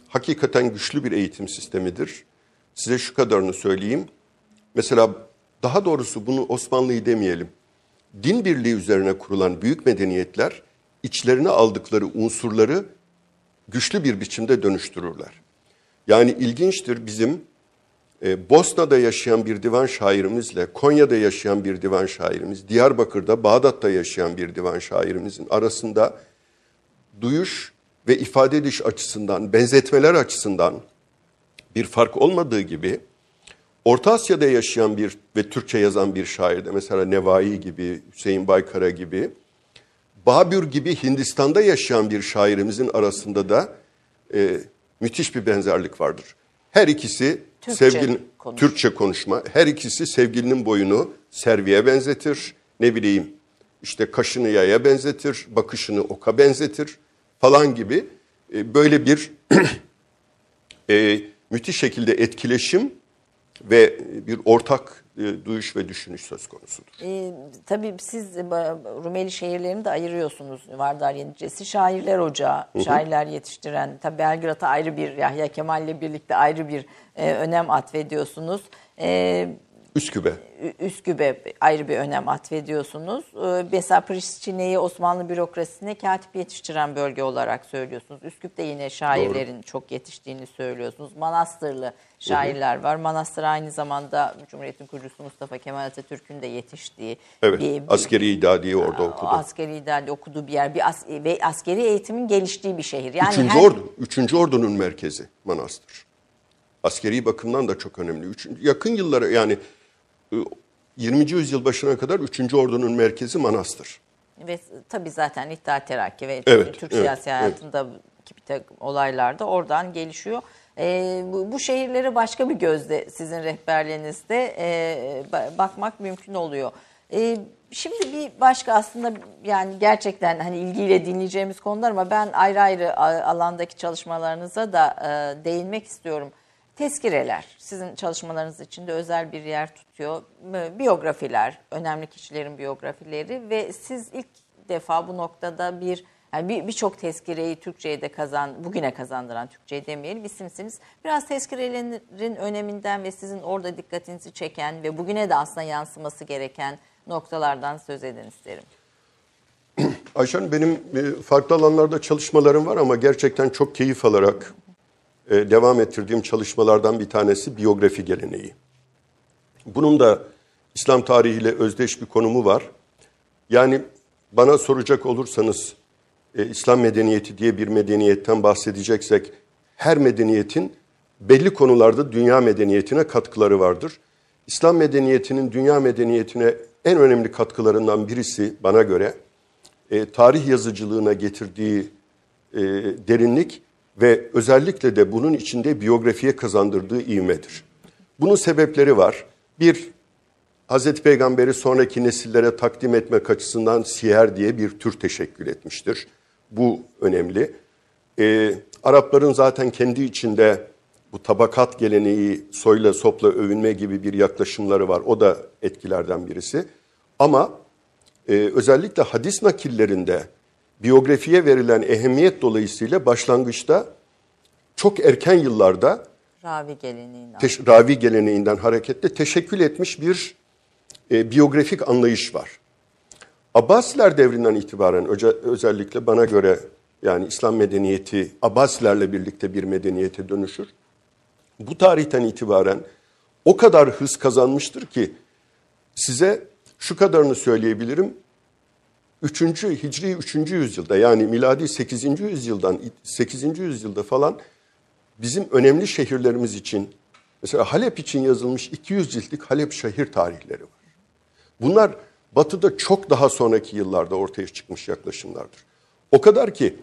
hakikaten güçlü bir eğitim sistemidir. Size şu kadarını söyleyeyim. Mesela daha doğrusu bunu Osmanlı'yı demeyelim. Din birliği üzerine kurulan büyük medeniyetler içlerine aldıkları unsurları güçlü bir biçimde dönüştürürler. Yani ilginçtir bizim e, Bosna'da yaşayan bir divan şairimizle Konya'da yaşayan bir divan şairimiz, Diyarbakır'da, Bağdat'ta yaşayan bir divan şairimizin arasında duyuş ve ifade ediş açısından, benzetmeler açısından bir fark olmadığı gibi Orta Asya'da yaşayan bir ve Türkçe yazan bir şairde mesela Nevai gibi, Hüseyin Baykara gibi, Babür gibi Hindistan'da yaşayan bir şairimizin arasında da e, müthiş bir benzerlik vardır. Her ikisi Türkçe sevgilin konuş. Türkçe konuşma. Her ikisi sevgilinin boyunu Serviye benzetir. Ne bileyim işte kaşını yaya benzetir, bakışını oka benzetir falan gibi e, böyle bir e, müthiş şekilde etkileşim ve bir ortak e, duyuş ve düşünüş söz konusudur. Ee, tabii siz e, Rumeli şehirlerini de ayırıyorsunuz. Vardar Yenicesi Şairler Ocağı, şairler yetiştiren. Tabii Belgrad'a ayrı bir, Yahya Kemal'le birlikte ayrı bir e, önem atfediyorsunuz. Ee, Üsküp'e. Ü- Üsküp'e ayrı bir önem atfediyorsunuz. Ee, Mesela Priştine'yi Osmanlı bürokrasisine katip yetiştiren bölge olarak söylüyorsunuz. Üsküp'te yine şairlerin çok yetiştiğini söylüyorsunuz. Manastırlı şairler var. Manastır aynı zamanda Cumhuriyet'in kurucusu Mustafa Kemal Atatürk'ün de yetiştiği Evet, bir, askeri idadiyi orada okudu. askeri idarede okuduğu bir yer. Bir as- ve askeri eğitimin geliştiği bir şehir. Yani Üçüncü her- ordu, üçüncü ordunun merkezi Manastır. Askeri bakımdan da çok önemli. Üçüncü, yakın yıllara yani 20. yüzyıl başına kadar üçüncü ordunun merkezi Manastır. Ve tabii zaten İttihat Terakki ve Evet, Türk evet, siyasi hayatında bir takım olaylar da oradan gelişiyor. Ee, bu, bu şehirlere başka bir gözle sizin rehberliğinizde e, ba- bakmak mümkün oluyor. Ee, şimdi bir başka aslında yani gerçekten hani ilgiyle dinleyeceğimiz konular ama ben ayrı ayrı alandaki çalışmalarınıza da e, değinmek istiyorum. Tezkireler sizin çalışmalarınız içinde özel bir yer tutuyor. Biyografiler, önemli kişilerin biyografileri ve siz ilk defa bu noktada bir yani bir- birçok tezkireyi Türkçe'ye de kazan, bugüne kazandıran Türkçe'ye demeyelim isimsiniz. Biraz tezkirelerin öneminden ve sizin orada dikkatinizi çeken ve bugüne de aslında yansıması gereken noktalardan söz edin isterim. Ayşen benim e, farklı alanlarda çalışmalarım var ama gerçekten çok keyif alarak e, devam ettirdiğim çalışmalardan bir tanesi biyografi geleneği. Bunun da İslam tarihiyle özdeş bir konumu var. Yani bana soracak olursanız e, İslam medeniyeti diye bir medeniyetten bahsedeceksek her medeniyetin belli konularda dünya medeniyetine katkıları vardır. İslam medeniyetinin dünya medeniyetine en önemli katkılarından birisi bana göre e, tarih yazıcılığına getirdiği derinlik ve özellikle de bunun içinde biyografiye kazandırdığı ivmedir. Bunun sebepleri var. Bir, Hazreti Peygamber'i sonraki nesillere takdim etmek açısından siyer diye bir tür teşekkül etmiştir. Bu önemli. E, Arapların zaten kendi içinde bu tabakat geleneği, soyla sopla övünme gibi bir yaklaşımları var. O da etkilerden birisi. Ama e, özellikle hadis nakillerinde biyografiye verilen ehemmiyet dolayısıyla başlangıçta çok erken yıllarda Ravi geleneğinden. teş- ravi geleneğinden hareketle teşekkül etmiş bir e, biyografik anlayış var. Abbasiler devrinden itibaren özellikle bana göre yani İslam medeniyeti Abbasilerle birlikte bir medeniyete dönüşür. Bu tarihten itibaren o kadar hız kazanmıştır ki size şu kadarını söyleyebilirim. 3. Hicri 3. yüzyılda yani miladi 8. yüzyıldan 8. yüzyılda falan bizim önemli şehirlerimiz için mesela Halep için yazılmış 200 ciltlik Halep şehir tarihleri var. Bunlar batıda çok daha sonraki yıllarda ortaya çıkmış yaklaşımlardır. O kadar ki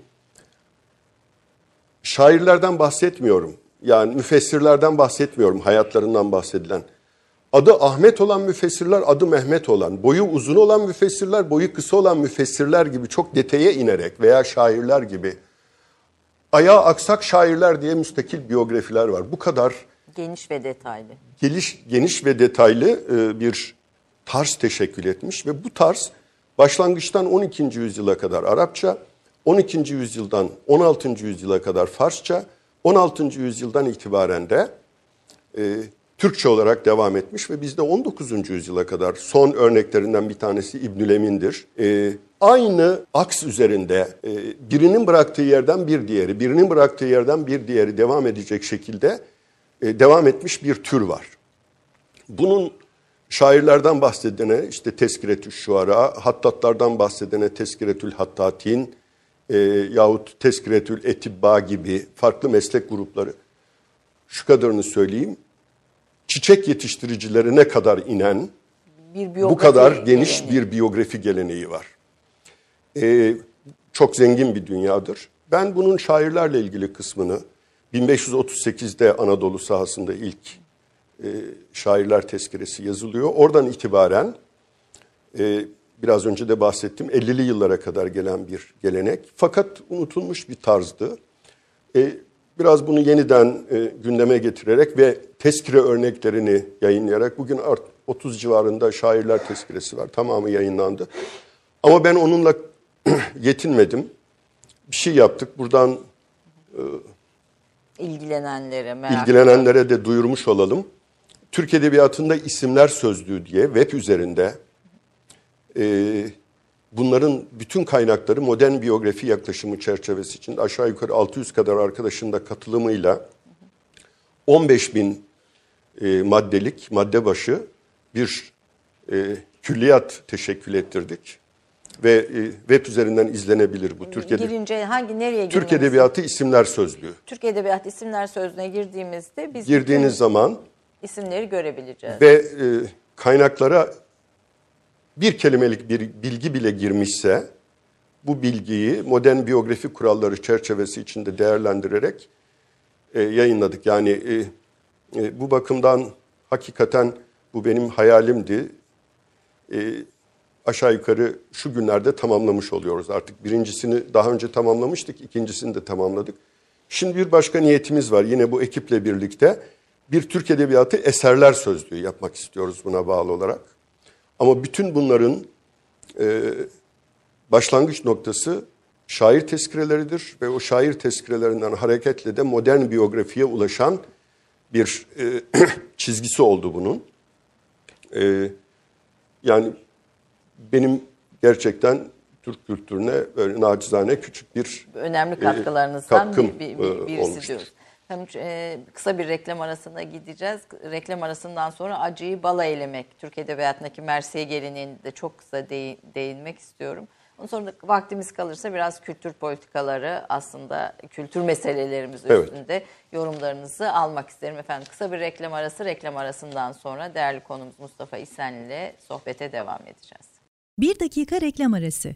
şairlerden bahsetmiyorum. Yani müfessirlerden bahsetmiyorum, hayatlarından bahsedilen. Adı Ahmet olan müfessirler, adı Mehmet olan, boyu uzun olan müfessirler, boyu kısa olan müfessirler gibi çok detaya inerek veya şairler gibi ayağı aksak şairler diye müstakil biyografiler var. Bu kadar Geniş ve detaylı. geniş, geniş ve detaylı e, bir tarz teşekkül etmiş ve bu tarz başlangıçtan 12. yüzyıla kadar Arapça, 12. yüzyıldan 16. yüzyıla kadar Farsça, 16. yüzyıldan itibaren de e, Türkçe olarak devam etmiş ve bizde 19. yüzyıla kadar son örneklerinden bir tanesi İbnül Emin'dir. E, aynı aks üzerinde e, birinin bıraktığı yerden bir diğeri, birinin bıraktığı yerden bir diğeri devam edecek şekilde e, devam etmiş bir tür var. Bunun şairlerden bahsedene işte Teskiretül Şuara, hattatlardan bahsedene Teskiretül Hattatin e, yahut Teskiretül Etibba gibi farklı meslek grupları. Şu kadarını söyleyeyim. Çiçek yetiştiricilerine kadar inen Bir bu kadar geniş geleneği. bir biyografi geleneği var. Ee, çok zengin bir dünyadır. Ben bunun şairlerle ilgili kısmını 1538'de Anadolu sahasında ilk e, şairler tezkeresi yazılıyor. Oradan itibaren e, biraz önce de bahsettim 50'li yıllara kadar gelen bir gelenek. Fakat unutulmuş bir tarzdı. E, biraz bunu yeniden e, gündeme getirerek ve tezkire örneklerini yayınlayarak bugün art 30 civarında şairler tezkiresi var. Tamamı yayınlandı. Ama ben onunla yetinmedim. Bir şey yaptık. Buradan ilgilenenlere, merak ilgilenenlere de duyurmuş olalım. Türk Edebiyatı'nda isimler sözlüğü diye web üzerinde e, bunların bütün kaynakları modern biyografi yaklaşımı çerçevesi içinde aşağı yukarı 600 kadar arkadaşın da katılımıyla 15 bin e, maddelik madde başı bir e, külliyat teşekkül ettirdik. Ve e, web üzerinden izlenebilir bu. Türk, Ede- Girince hangi nereye Türk Edebiyatı isimler Sözlüğü. Türk Edebiyat isimler sözlüğüne girdiğimizde biz Girdiğiniz zaman isimleri görebileceğiz. ve e, kaynaklara bir kelimelik bir bilgi bile girmişse bu bilgiyi modern biyografi kuralları çerçevesi içinde değerlendirerek e, yayınladık. Yani e, e, bu bakımdan hakikaten bu benim hayalimdi. E, aşağı yukarı şu günlerde tamamlamış oluyoruz artık. Birincisini daha önce tamamlamıştık, ikincisini de tamamladık. Şimdi bir başka niyetimiz var yine bu ekiple birlikte. Bir Türk Edebiyatı eserler sözlüğü yapmak istiyoruz buna bağlı olarak. Ama bütün bunların e, başlangıç noktası şair tezkireleridir ve o şair tezkirelerinden hareketle de modern biyografiye ulaşan bir e, çizgisi oldu bunun. E, yani benim gerçekten Türk kültürüne böyle nacizane küçük bir önemli e, katkılarınızdan katkım, bir, bir, e, bir- birisi olmuştur. diyoruz. Hem e, kısa bir reklam arasına gideceğiz. Reklam arasından sonra acıyı bala eylemek. Türk Edebiyatı'ndaki Mersiye geleneğini de çok kısa değin- değinmek istiyorum. Ondan sonra da vaktimiz kalırsa biraz kültür politikaları aslında kültür meselelerimiz Evet. üstünde yorumlarınızı almak isterim efendim. Kısa bir reklam arası. Reklam arasından sonra değerli konumuz Mustafa İsen ile sohbete devam edeceğiz. Bir dakika reklam arası.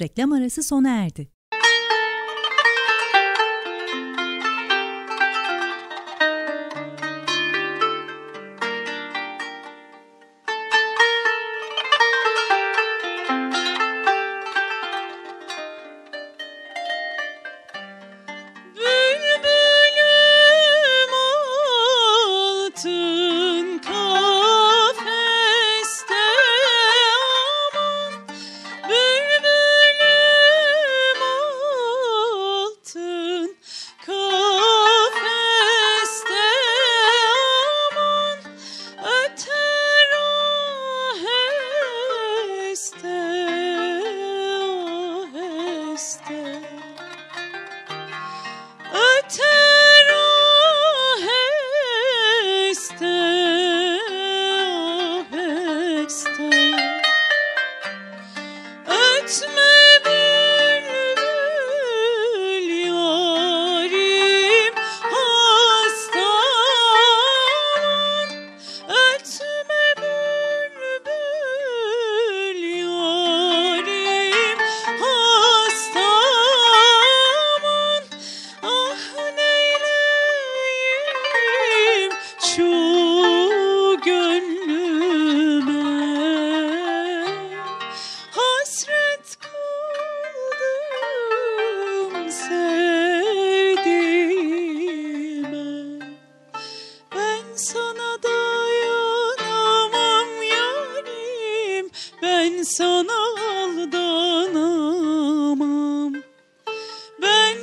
Reklam arası sona erdi.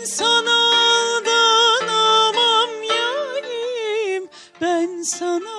Sana aldanamam yarim. Ben sana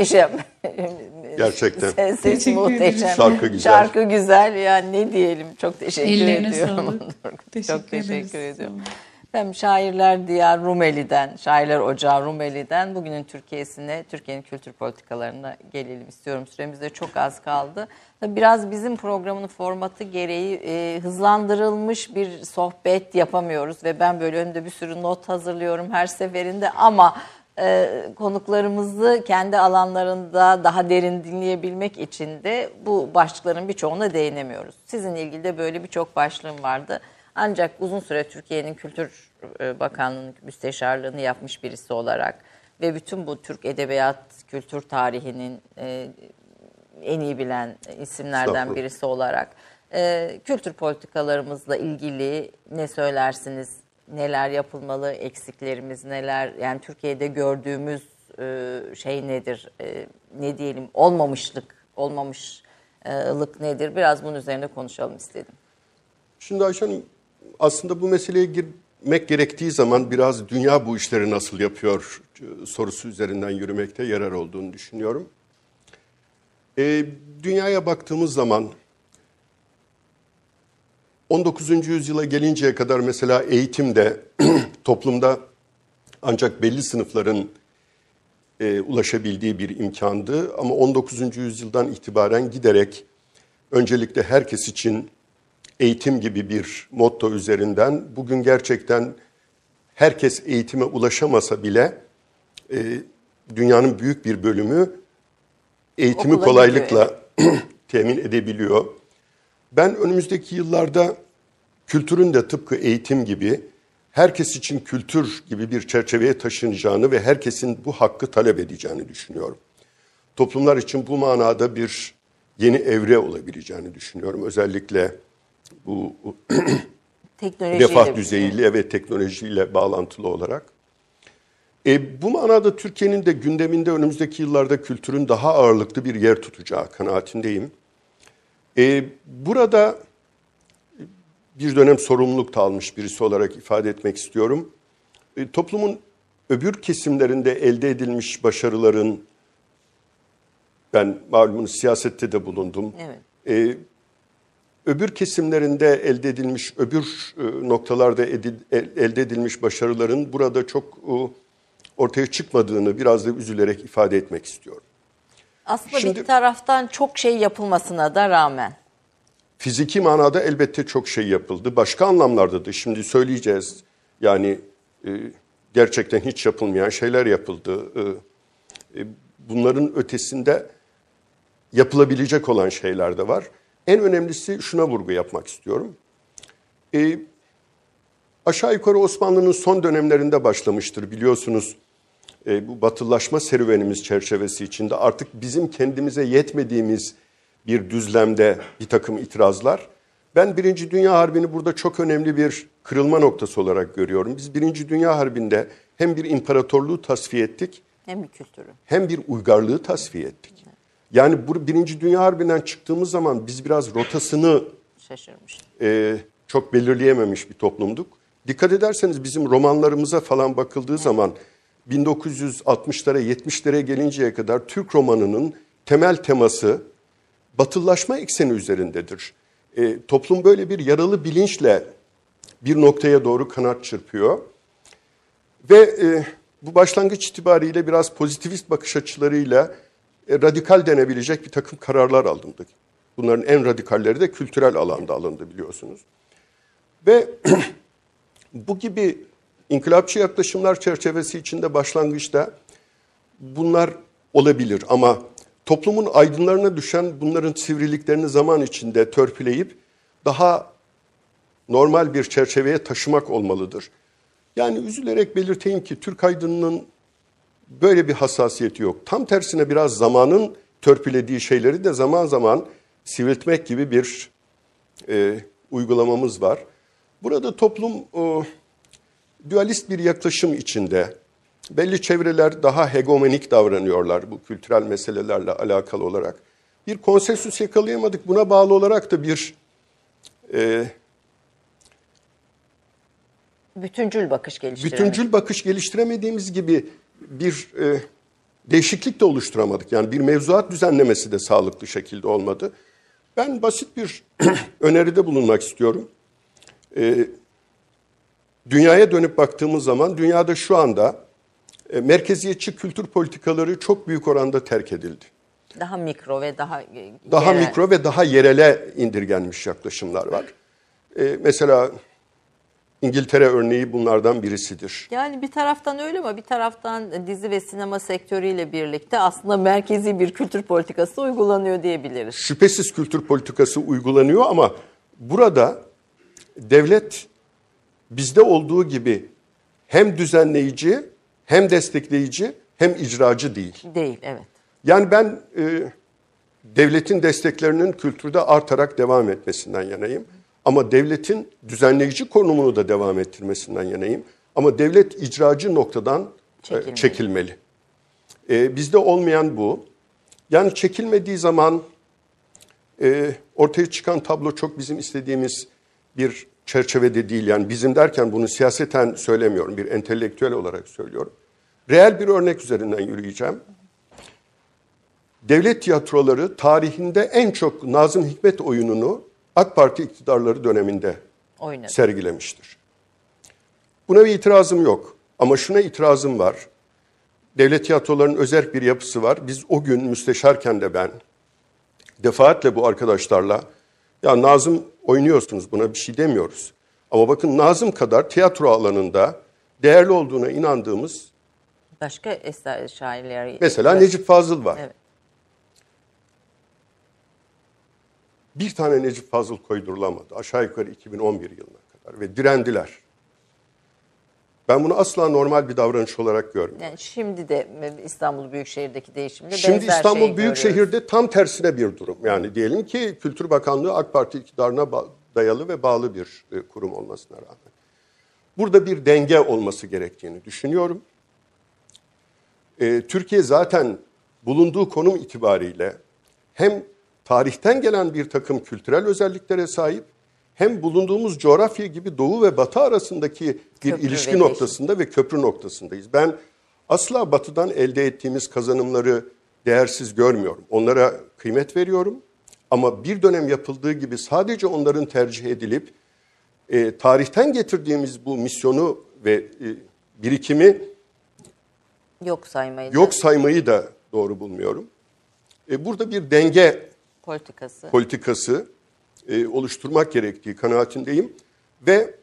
muhteşem. Gerçekten. Ses, muhteşem. ederim. Şarkı güzel. Şarkı güzel. Yani ne diyelim. Çok teşekkür Ellerine ediyorum. Teşekkür Çok teşekkür ederiz. ediyorum. Efendim Şairler Diyar Rumeli'den, Şairler Ocağı Rumeli'den bugünün Türkiye'sine, Türkiye'nin kültür politikalarına gelelim istiyorum. Süremiz de çok az kaldı. Tabii Biraz bizim programın formatı gereği e, hızlandırılmış bir sohbet yapamıyoruz ve ben böyle önümde bir sürü not hazırlıyorum her seferinde ama e, konuklarımızı kendi alanlarında daha derin dinleyebilmek için de bu başlıkların birçoğuna değinemiyoruz. Sizinle ilgili de böyle birçok başlığım vardı. Ancak uzun süre Türkiye'nin Kültür e, Bakanlığı'nın müsteşarlığını yapmış birisi olarak ve bütün bu Türk edebiyat kültür tarihinin e, en iyi bilen isimlerden birisi olarak e, kültür politikalarımızla ilgili ne söylersiniz? Neler yapılmalı? Eksiklerimiz neler? Yani Türkiye'de gördüğümüz e, şey nedir? E, ne diyelim? Olmamışlık, olmamışlık nedir? Biraz bunun üzerine konuşalım istedim. Şimdi Ayşe Hanım aslında bu meseleye girmek gerektiği zaman biraz dünya bu işleri nasıl yapıyor e, sorusu üzerinden yürümekte yarar olduğunu düşünüyorum. Dünyaya baktığımız zaman 19. yüzyıla gelinceye kadar mesela eğitimde toplumda ancak belli sınıfların e, ulaşabildiği bir imkandı. Ama 19. yüzyıldan itibaren giderek öncelikle herkes için eğitim gibi bir motto üzerinden bugün gerçekten herkes eğitime ulaşamasa bile e, dünyanın büyük bir bölümü eğitimi Okula kolaylıkla temin edebiliyor. Ben önümüzdeki yıllarda kültürün de tıpkı eğitim gibi herkes için kültür gibi bir çerçeveye taşınacağını ve herkesin bu hakkı talep edeceğini düşünüyorum. Toplumlar için bu manada bir yeni evre olabileceğini düşünüyorum. Özellikle bu refah düzeyiyle ve teknolojiyle bağlantılı olarak. E, bu manada Türkiye'nin de gündeminde önümüzdeki yıllarda kültürün daha ağırlıklı bir yer tutacağı kanaatindeyim. E, burada bir dönem sorumluluk da almış birisi olarak ifade etmek istiyorum. E, toplumun öbür kesimlerinde elde edilmiş başarıların, ben malumunuz siyasette de bulundum. Evet. E, öbür kesimlerinde elde edilmiş, öbür e, noktalarda edi- el- elde edilmiş başarıların burada çok e, ortaya çıkmadığını biraz da üzülerek ifade etmek istiyorum. Aslında bir Şimdi- taraftan çok şey yapılmasına da rağmen. Fiziki manada elbette çok şey yapıldı. Başka anlamlarda da şimdi söyleyeceğiz. Yani e, gerçekten hiç yapılmayan şeyler yapıldı. E, e, bunların ötesinde yapılabilecek olan şeyler de var. En önemlisi şuna vurgu yapmak istiyorum. E, aşağı yukarı Osmanlı'nın son dönemlerinde başlamıştır biliyorsunuz. E, bu batılılaşma serüvenimiz çerçevesi içinde artık bizim kendimize yetmediğimiz bir düzlemde bir takım itirazlar. Ben Birinci Dünya Harbi'ni burada çok önemli bir kırılma noktası olarak görüyorum. Biz Birinci Dünya Harbi'nde hem bir imparatorluğu tasfiye ettik Hem bir kültürü. hem bir uygarlığı tasfiye ettik. Yani bu Birinci Dünya Harbi'nden çıktığımız zaman biz biraz rotasını Şaşırmış. e, çok belirleyememiş bir toplumduk. Dikkat ederseniz bizim romanlarımıza falan bakıldığı zaman 1960'lara 70'lere gelinceye kadar Türk romanının temel teması batıllaşma ekseni üzerindedir. E, toplum böyle bir yaralı bilinçle bir noktaya doğru kanat çırpıyor. Ve e, bu başlangıç itibariyle biraz pozitivist bakış açılarıyla e, radikal denebilecek bir takım kararlar alındı. Bunların en radikalleri de kültürel alanda alındı biliyorsunuz. Ve bu gibi inkılapçı yaklaşımlar çerçevesi içinde başlangıçta bunlar olabilir ama toplumun aydınlarına düşen bunların sivriliklerini zaman içinde törpüleyip daha normal bir çerçeveye taşımak olmalıdır. Yani üzülerek belirteyim ki Türk aydınının böyle bir hassasiyeti yok. Tam tersine biraz zamanın törpülediği şeyleri de zaman zaman sivriltmek gibi bir e, uygulamamız var. Burada toplum o, dualist bir yaklaşım içinde. Belli çevreler daha hegemonik davranıyorlar bu kültürel meselelerle alakalı olarak. Bir konsensüs yakalayamadık. Buna bağlı olarak da bir e, Bütüncül bakış bütüncül bakış geliştiremediğimiz gibi bir e, değişiklik de oluşturamadık. Yani bir mevzuat düzenlemesi de sağlıklı şekilde olmadı. Ben basit bir öneride bulunmak istiyorum. E, dünyaya dönüp baktığımız zaman dünyada şu anda e, merkeziyetçi kültür politikaları çok büyük oranda terk edildi. Daha mikro ve daha e, Daha yerel. mikro ve daha yerele indirgenmiş yaklaşımlar var. E, mesela İngiltere örneği bunlardan birisidir. Yani bir taraftan öyle ama bir taraftan dizi ve sinema sektörüyle birlikte aslında merkezi bir kültür politikası uygulanıyor diyebiliriz. şüphesiz kültür politikası uygulanıyor ama burada devlet bizde olduğu gibi hem düzenleyici hem destekleyici hem icracı değil. Değil, evet. Yani ben e, devletin desteklerinin kültürde artarak devam etmesinden yanayım. Ama devletin düzenleyici konumunu da devam ettirmesinden yanayım. Ama devlet icracı noktadan e, Çekilmeli. çekilmeli. E, bizde olmayan bu. Yani çekilmediği zaman e, ortaya çıkan tablo çok bizim istediğimiz bir çerçevede değil. Yani bizim derken bunu siyaseten söylemiyorum. Bir entelektüel olarak söylüyorum. Reel bir örnek üzerinden yürüyeceğim. Devlet tiyatroları tarihinde en çok Nazım Hikmet oyununu AK Parti iktidarları döneminde Oynadı. sergilemiştir. Buna bir itirazım yok. Ama şuna itirazım var. Devlet tiyatrolarının özel bir yapısı var. Biz o gün müsteşarken de ben defaatle bu arkadaşlarla ya Nazım oynuyorsunuz buna bir şey demiyoruz. Ama bakın Nazım kadar tiyatro alanında değerli olduğuna inandığımız Başka eser şairler. mesela Evet. Necip Fazıl var. Evet. Bir tane Necip Fazıl koydurulamadı aşağı yukarı 2011 yılına kadar ve direndiler. Ben bunu asla normal bir davranış olarak görmüyorum. Yani şimdi de İstanbul Büyükşehir'deki değişimde Şimdi benzer İstanbul Büyükşehir'de görüyoruz. tam tersine bir durum. Yani diyelim ki Kültür Bakanlığı AK Parti iktidarına dayalı ve bağlı bir e, kurum olmasına rağmen. Burada bir denge olması gerektiğini düşünüyorum. E, Türkiye zaten bulunduğu konum itibariyle hem tarihten gelen bir takım kültürel özelliklere sahip hem bulunduğumuz coğrafya gibi doğu ve batı arasındaki bir Köprü ilişki ve noktasında ve köprü noktasındayız. Ben asla batıdan elde ettiğimiz kazanımları değersiz görmüyorum. Onlara kıymet veriyorum. Ama bir dönem yapıldığı gibi sadece onların tercih edilip e, tarihten getirdiğimiz bu misyonu ve e, birikimi Yok saymayı da yok saymayı da doğru bulmuyorum. E, burada bir denge politikası. politikası e, oluşturmak gerektiği kanaatindeyim. Ve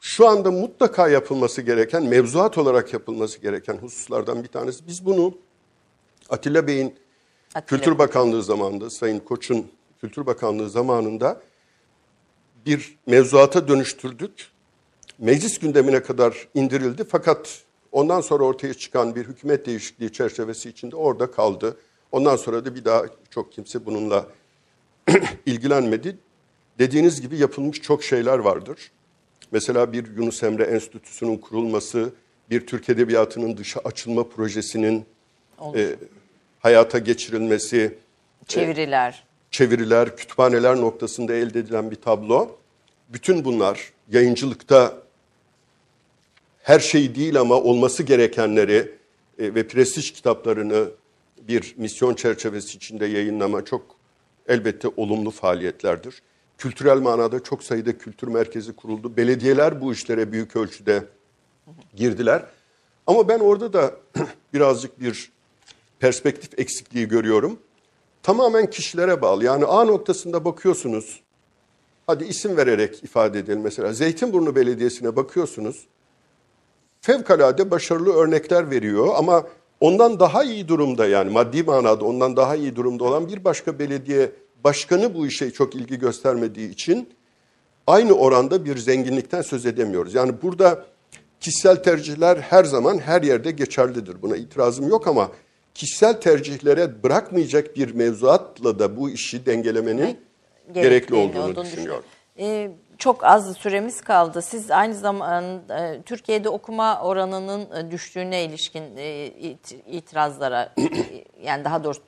şu anda mutlaka yapılması gereken, mevzuat olarak yapılması gereken hususlardan bir tanesi. Biz bunu Atilla Bey'in Atilla Kültür Bakanlığı zamanında, Sayın Koç'un Kültür Bakanlığı zamanında bir mevzuata dönüştürdük. Meclis gündemine kadar indirildi fakat ondan sonra ortaya çıkan bir hükümet değişikliği çerçevesi içinde orada kaldı. Ondan sonra da bir daha çok kimse bununla ilgilenmedi. Dediğiniz gibi yapılmış çok şeyler vardır. Mesela bir Yunus Emre Enstitüsü'nün kurulması, bir Türk Edebiyatı'nın dışa açılma projesinin e, hayata geçirilmesi, Çeviriler. çeviriler, kütüphaneler noktasında elde edilen bir tablo. Bütün bunlar yayıncılıkta her şey değil ama olması gerekenleri e, ve prestij kitaplarını bir misyon çerçevesi içinde yayınlama çok elbette olumlu faaliyetlerdir. Kültürel manada çok sayıda kültür merkezi kuruldu. Belediyeler bu işlere büyük ölçüde girdiler. Ama ben orada da birazcık bir perspektif eksikliği görüyorum. Tamamen kişilere bağlı. Yani A noktasında bakıyorsunuz, hadi isim vererek ifade edelim mesela. Zeytinburnu Belediyesi'ne bakıyorsunuz, fevkalade başarılı örnekler veriyor ama ondan daha iyi durumda yani maddi manada ondan daha iyi durumda olan bir başka belediye başkanı bu işe çok ilgi göstermediği için aynı oranda bir zenginlikten söz edemiyoruz. Yani burada kişisel tercihler her zaman her yerde geçerlidir. Buna itirazım yok ama kişisel tercihlere bırakmayacak bir mevzuatla da bu işi dengelemenin gerekli gerektiğini olduğunu düşünüyorum. Ee, çok az süremiz kaldı. Siz aynı zamanda e, Türkiye'de okuma oranının e, düştüğüne ilişkin e, it- itirazlara yani daha doğrusu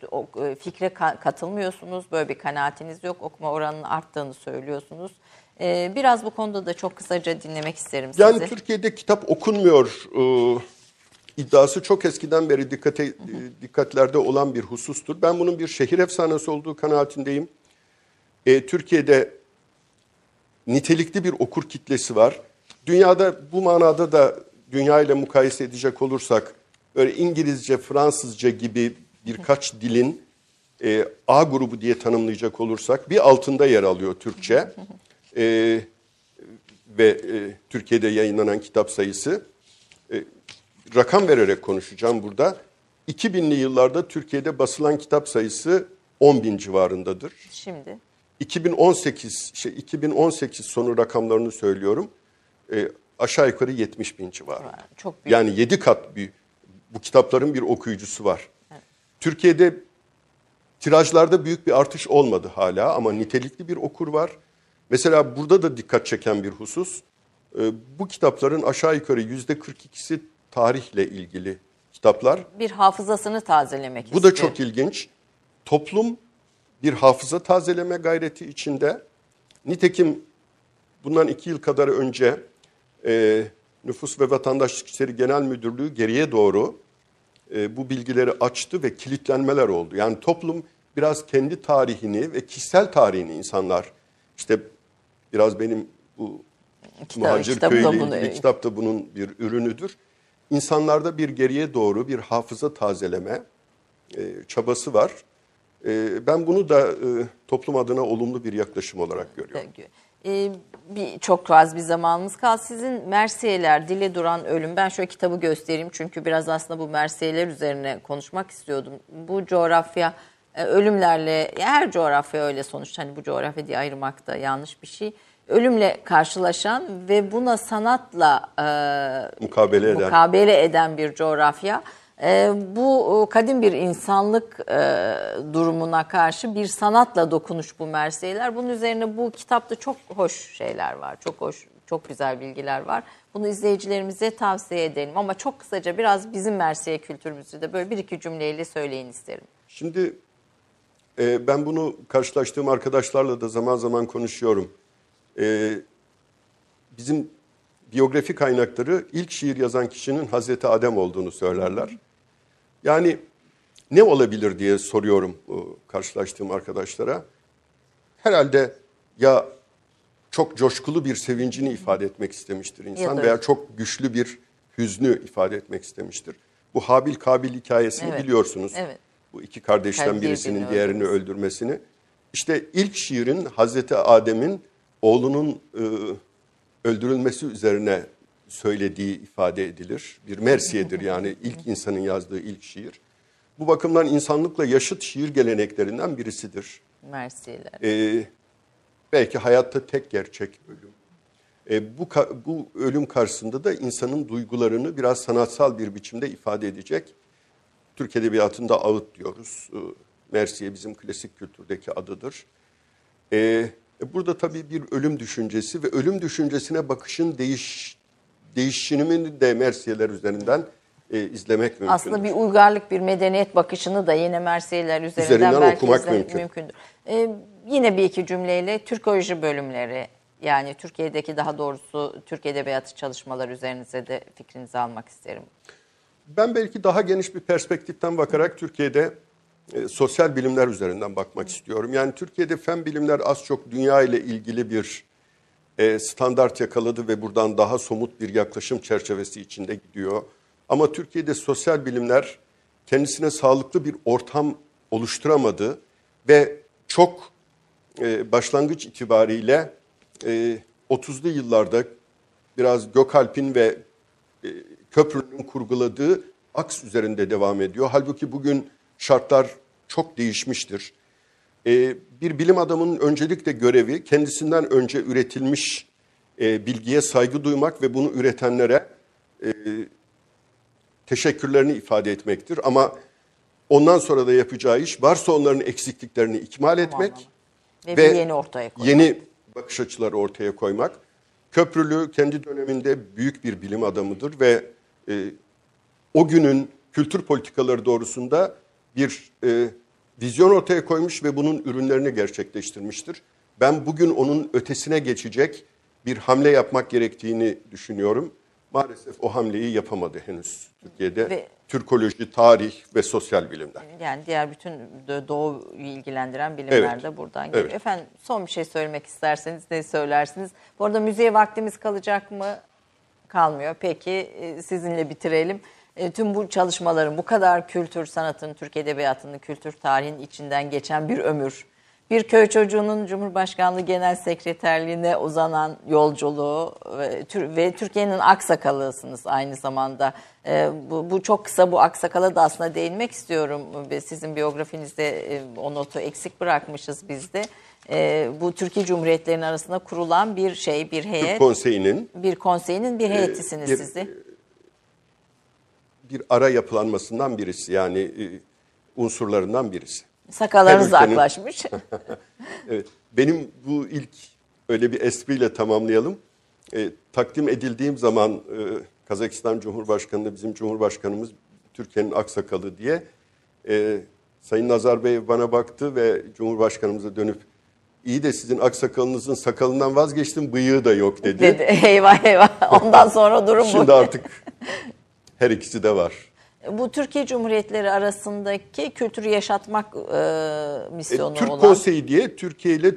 fikre ka- katılmıyorsunuz. Böyle bir kanaatiniz yok. Okuma oranının arttığını söylüyorsunuz. Biraz bu konuda da çok kısaca dinlemek isterim Yani sizi. Türkiye'de kitap okunmuyor iddiası çok eskiden beri dikkate, dikkatlerde olan bir husustur. Ben bunun bir şehir efsanesi olduğu kanaatindeyim. Türkiye'de nitelikli bir okur kitlesi var. Dünyada bu manada da dünya ile mukayese edecek olursak böyle İngilizce, Fransızca gibi birkaç dilin e, A grubu diye tanımlayacak olursak bir altında yer alıyor Türkçe. E, ve e, Türkiye'de yayınlanan kitap sayısı. E, rakam vererek konuşacağım burada. 2000'li yıllarda Türkiye'de basılan kitap sayısı 10 bin civarındadır. Şimdi 2018 şey 2018 sonu rakamlarını söylüyorum. E, aşağı yukarı 70 bin civarında. çok büyük. Yani 7 kat bir bu kitapların bir okuyucusu var. Türkiye'de tirajlarda büyük bir artış olmadı hala ama nitelikli bir okur var. Mesela burada da dikkat çeken bir husus. e, bu kitapların aşağı yukarı yüzde 42'si tarihle ilgili kitaplar. bir hafızasını tazelemek Bu da istiyor. çok ilginç. Toplum bir hafıza tazeleme gayreti içinde. Nitekim bundan iki yıl kadar önce e, Nüfus ve Vatandaşlık İşleri Genel Müdürlüğü geriye doğru e, bu bilgileri açtı ve kilitlenmeler oldu. Yani toplum biraz kendi tarihini ve kişisel tarihini insanlar işte biraz benim bu Kitap- Muhacir kitabı Köyü da ile bunu- ilgili kitap da bunun bir ürünüdür. İnsanlarda bir geriye doğru bir hafıza tazeleme e, çabası var. E, ben bunu da e, toplum adına olumlu bir yaklaşım olarak görüyorum. Ee, bir çok az bir zamanımız kaldı. Sizin Mersiyeler, Dile Duran Ölüm. Ben şöyle kitabı göstereyim çünkü biraz aslında bu Mersiyeler üzerine konuşmak istiyordum. Bu coğrafya e, ölümlerle, her coğrafya öyle sonuçta hani bu coğrafya diye ayırmak da yanlış bir şey. Ölümle karşılaşan ve buna sanatla e, Mukabele eden. mukabele eden bir coğrafya. Ee, bu e, kadim bir insanlık e, durumuna karşı bir sanatla dokunuş bu Mersiyeler. Bunun üzerine bu kitapta çok hoş şeyler var. Çok hoş, çok güzel bilgiler var. Bunu izleyicilerimize tavsiye edelim. Ama çok kısaca biraz bizim Mersiye kültürümüzü de böyle bir iki cümleyle söyleyin isterim. Şimdi e, ben bunu karşılaştığım arkadaşlarla da zaman zaman konuşuyorum. E, bizim biyografi kaynakları ilk şiir yazan kişinin Hazreti Adem olduğunu söylerler. Yani ne olabilir diye soruyorum bu karşılaştığım arkadaşlara. Herhalde ya çok coşkulu bir sevincini ifade etmek istemiştir insan veya çok güçlü bir hüznü ifade etmek istemiştir. Bu Habil Kabil hikayesini Evet, biliyorsunuz. evet. Bu iki kardeşten Her birisinin diğerini öldürmesini. İşte ilk şiirin Hazreti Adem'in oğlunun e, öldürülmesi üzerine söylediği ifade edilir. Bir mersiyedir yani ilk insanın yazdığı ilk şiir. Bu bakımdan insanlıkla yaşıt şiir geleneklerinden birisidir. Mersiyeler. Ee, belki hayatta tek gerçek ölüm. Ee, bu, bu ölüm karşısında da insanın duygularını biraz sanatsal bir biçimde ifade edecek. Türk Edebiyatı'nda ağıt diyoruz. Ee, Mersiye bizim klasik kültürdeki adıdır. Ee, burada tabii bir ölüm düşüncesi ve ölüm düşüncesine bakışın değiş değişimini de Mersiyeler üzerinden e, izlemek mümkün. Aslında bir uygarlık, bir medeniyet bakışını da yine Mersiyeler üzerinden, Üzerinden belki okumak mümkün. mümkündür. Ee, yine bir iki cümleyle Türkoloji bölümleri yani Türkiye'deki daha doğrusu Türk Edebiyatı çalışmaları üzerinize de fikrinizi almak isterim. Ben belki daha geniş bir perspektiften bakarak Türkiye'de e, sosyal bilimler üzerinden bakmak istiyorum. Yani Türkiye'de fen bilimler az çok dünya ile ilgili bir e, standart yakaladı ve buradan daha somut bir yaklaşım çerçevesi içinde gidiyor. Ama Türkiye'de sosyal bilimler kendisine sağlıklı bir ortam oluşturamadı ve çok e, başlangıç itibariyle e, 30'lu yıllarda biraz Gökalp'in ve e, Köprü'nün kurguladığı aks üzerinde devam ediyor. Halbuki bugün şartlar çok değişmiştir. E, bir bilim adamının öncelikle görevi kendisinden önce üretilmiş e, bilgiye saygı duymak ve bunu üretenlere e, teşekkürlerini ifade etmektir. Ama ondan sonra da yapacağı iş varsa onların eksikliklerini ikmal etmek Ve, Ve yeni ortaya koymak. yeni bakış açıları ortaya koymak. Köprülü kendi döneminde büyük bir bilim adamıdır ve e, o günün kültür politikaları doğrusunda bir e, vizyon ortaya koymuş ve bunun ürünlerini gerçekleştirmiştir. Ben bugün onun ötesine geçecek bir hamle yapmak gerektiğini düşünüyorum. Maalesef o hamleyi yapamadı henüz Türkiye'de. Ve- Türkoloji, tarih ve sosyal bilimler. Yani diğer bütün doğuyu ilgilendiren bilimler Evet. de buradan geliyor. Evet. Efendim son bir şey söylemek isterseniz ne söylersiniz? Bu arada müziğe vaktimiz kalacak mı? Kalmıyor. Peki e, sizinle bitirelim. E, Tüm bu çalışmaların bu kadar kültür sanatının, Türk Edebiyatı'nın, kültür tarihinin içinden geçen bir ömür. Bir köy çocuğunun Cumhurbaşkanlığı Genel Sekreterliğine uzanan yolculuğu ve, Tür- ve Türkiye'nin aksakalısınız aynı zamanda. E, bu, bu çok kısa bu aksakala da aslında değinmek istiyorum. Sizin biyografinizde e, o notu eksik bırakmışız biz de. E, bu Türkiye Cumhuriyetlerinin arasında kurulan bir şey, bir heyet, Türk Konseyi'nin bir konseyinin bir heyetisiniz bir- siz de. Bir ara yapılanmasından birisi yani e, unsurlarından birisi. Sakallarınız ülkenin- aklaşmış. Evet, benim bu ilk öyle bir espriyle tamamlayalım. E, takdim edildiğim zaman e, Kazakistan Cumhurbaşkanı bizim Cumhurbaşkanımız Türkiye'nin aksakalı diye e, Sayın Nazar Bey bana baktı ve Cumhurbaşkanımıza dönüp iyi de sizin aksakalınızın sakalından vazgeçtim bıyığı da yok dedi. dedi. Eyvah eyvah. Ondan sonra durum bu. Şimdi artık her ikisi de var. Bu Türkiye Cumhuriyetleri arasındaki kültürü yaşatmak e, misyonu E, Türk olan. Konseyi diye Türkiye ile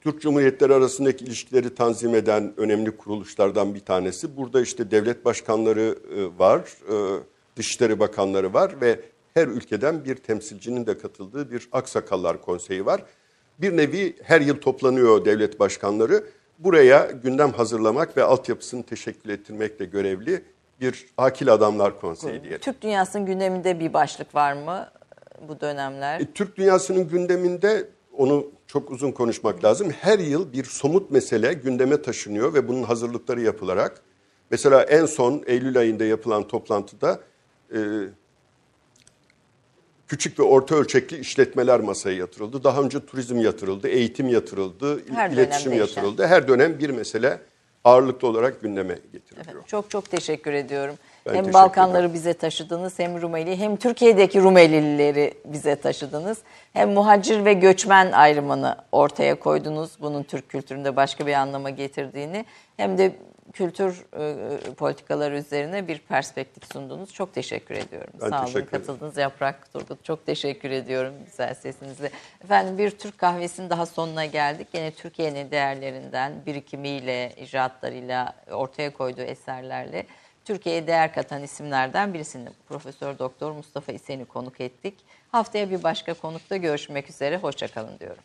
Türk Cumhuriyetleri arasındaki ilişkileri tanzim eden önemli kuruluşlardan bir tanesi. Burada işte devlet başkanları e, var, e, dışişleri bakanları var ve her ülkeden bir temsilcinin de katıldığı bir Aksakallar Konseyi var. Bir nevi her yıl toplanıyor devlet başkanları. Buraya gündem hazırlamak ve altyapısını teşekkül ettirmekle görevli bir Akil Adamlar Konseyi diye. Türk dünyasının gündeminde bir başlık var mı bu dönemler? E, Türk dünyasının gündeminde onu çok uzun konuşmak lazım. Her yıl bir somut mesele gündeme taşınıyor ve bunun hazırlıkları yapılarak mesela en son Eylül ayında yapılan toplantıda e, küçük ve orta ölçekli işletmeler masaya yatırıldı. Daha önce turizm yatırıldı, eğitim yatırıldı, Her iletişim yatırıldı. Her dönem bir mesele ağırlıklı olarak gündeme getiriliyor. Efendim, çok çok teşekkür ediyorum. Ben hem teşekkür Balkanları ederim. bize taşıdınız hem Rumeli hem Türkiye'deki Rumelilileri bize taşıdınız. Hem muhacir ve göçmen ayrımını ortaya koydunuz. Bunun Türk kültüründe başka bir anlama getirdiğini hem de kültür e, politikaları üzerine bir perspektif sundunuz. Çok teşekkür ediyorum. Ben Sağ olun katıldınız Yaprak Turgut. Çok teşekkür ediyorum güzel sesinizle. Efendim bir Türk kahvesinin daha sonuna geldik. Yine Türkiye'nin değerlerinden, birikimiyle, icraatlarıyla, ortaya koyduğu eserlerle Türkiye'ye değer katan isimlerden birisini Profesör Doktor Mustafa İsen'i konuk ettik. Haftaya bir başka konukta görüşmek üzere. Hoşçakalın diyorum.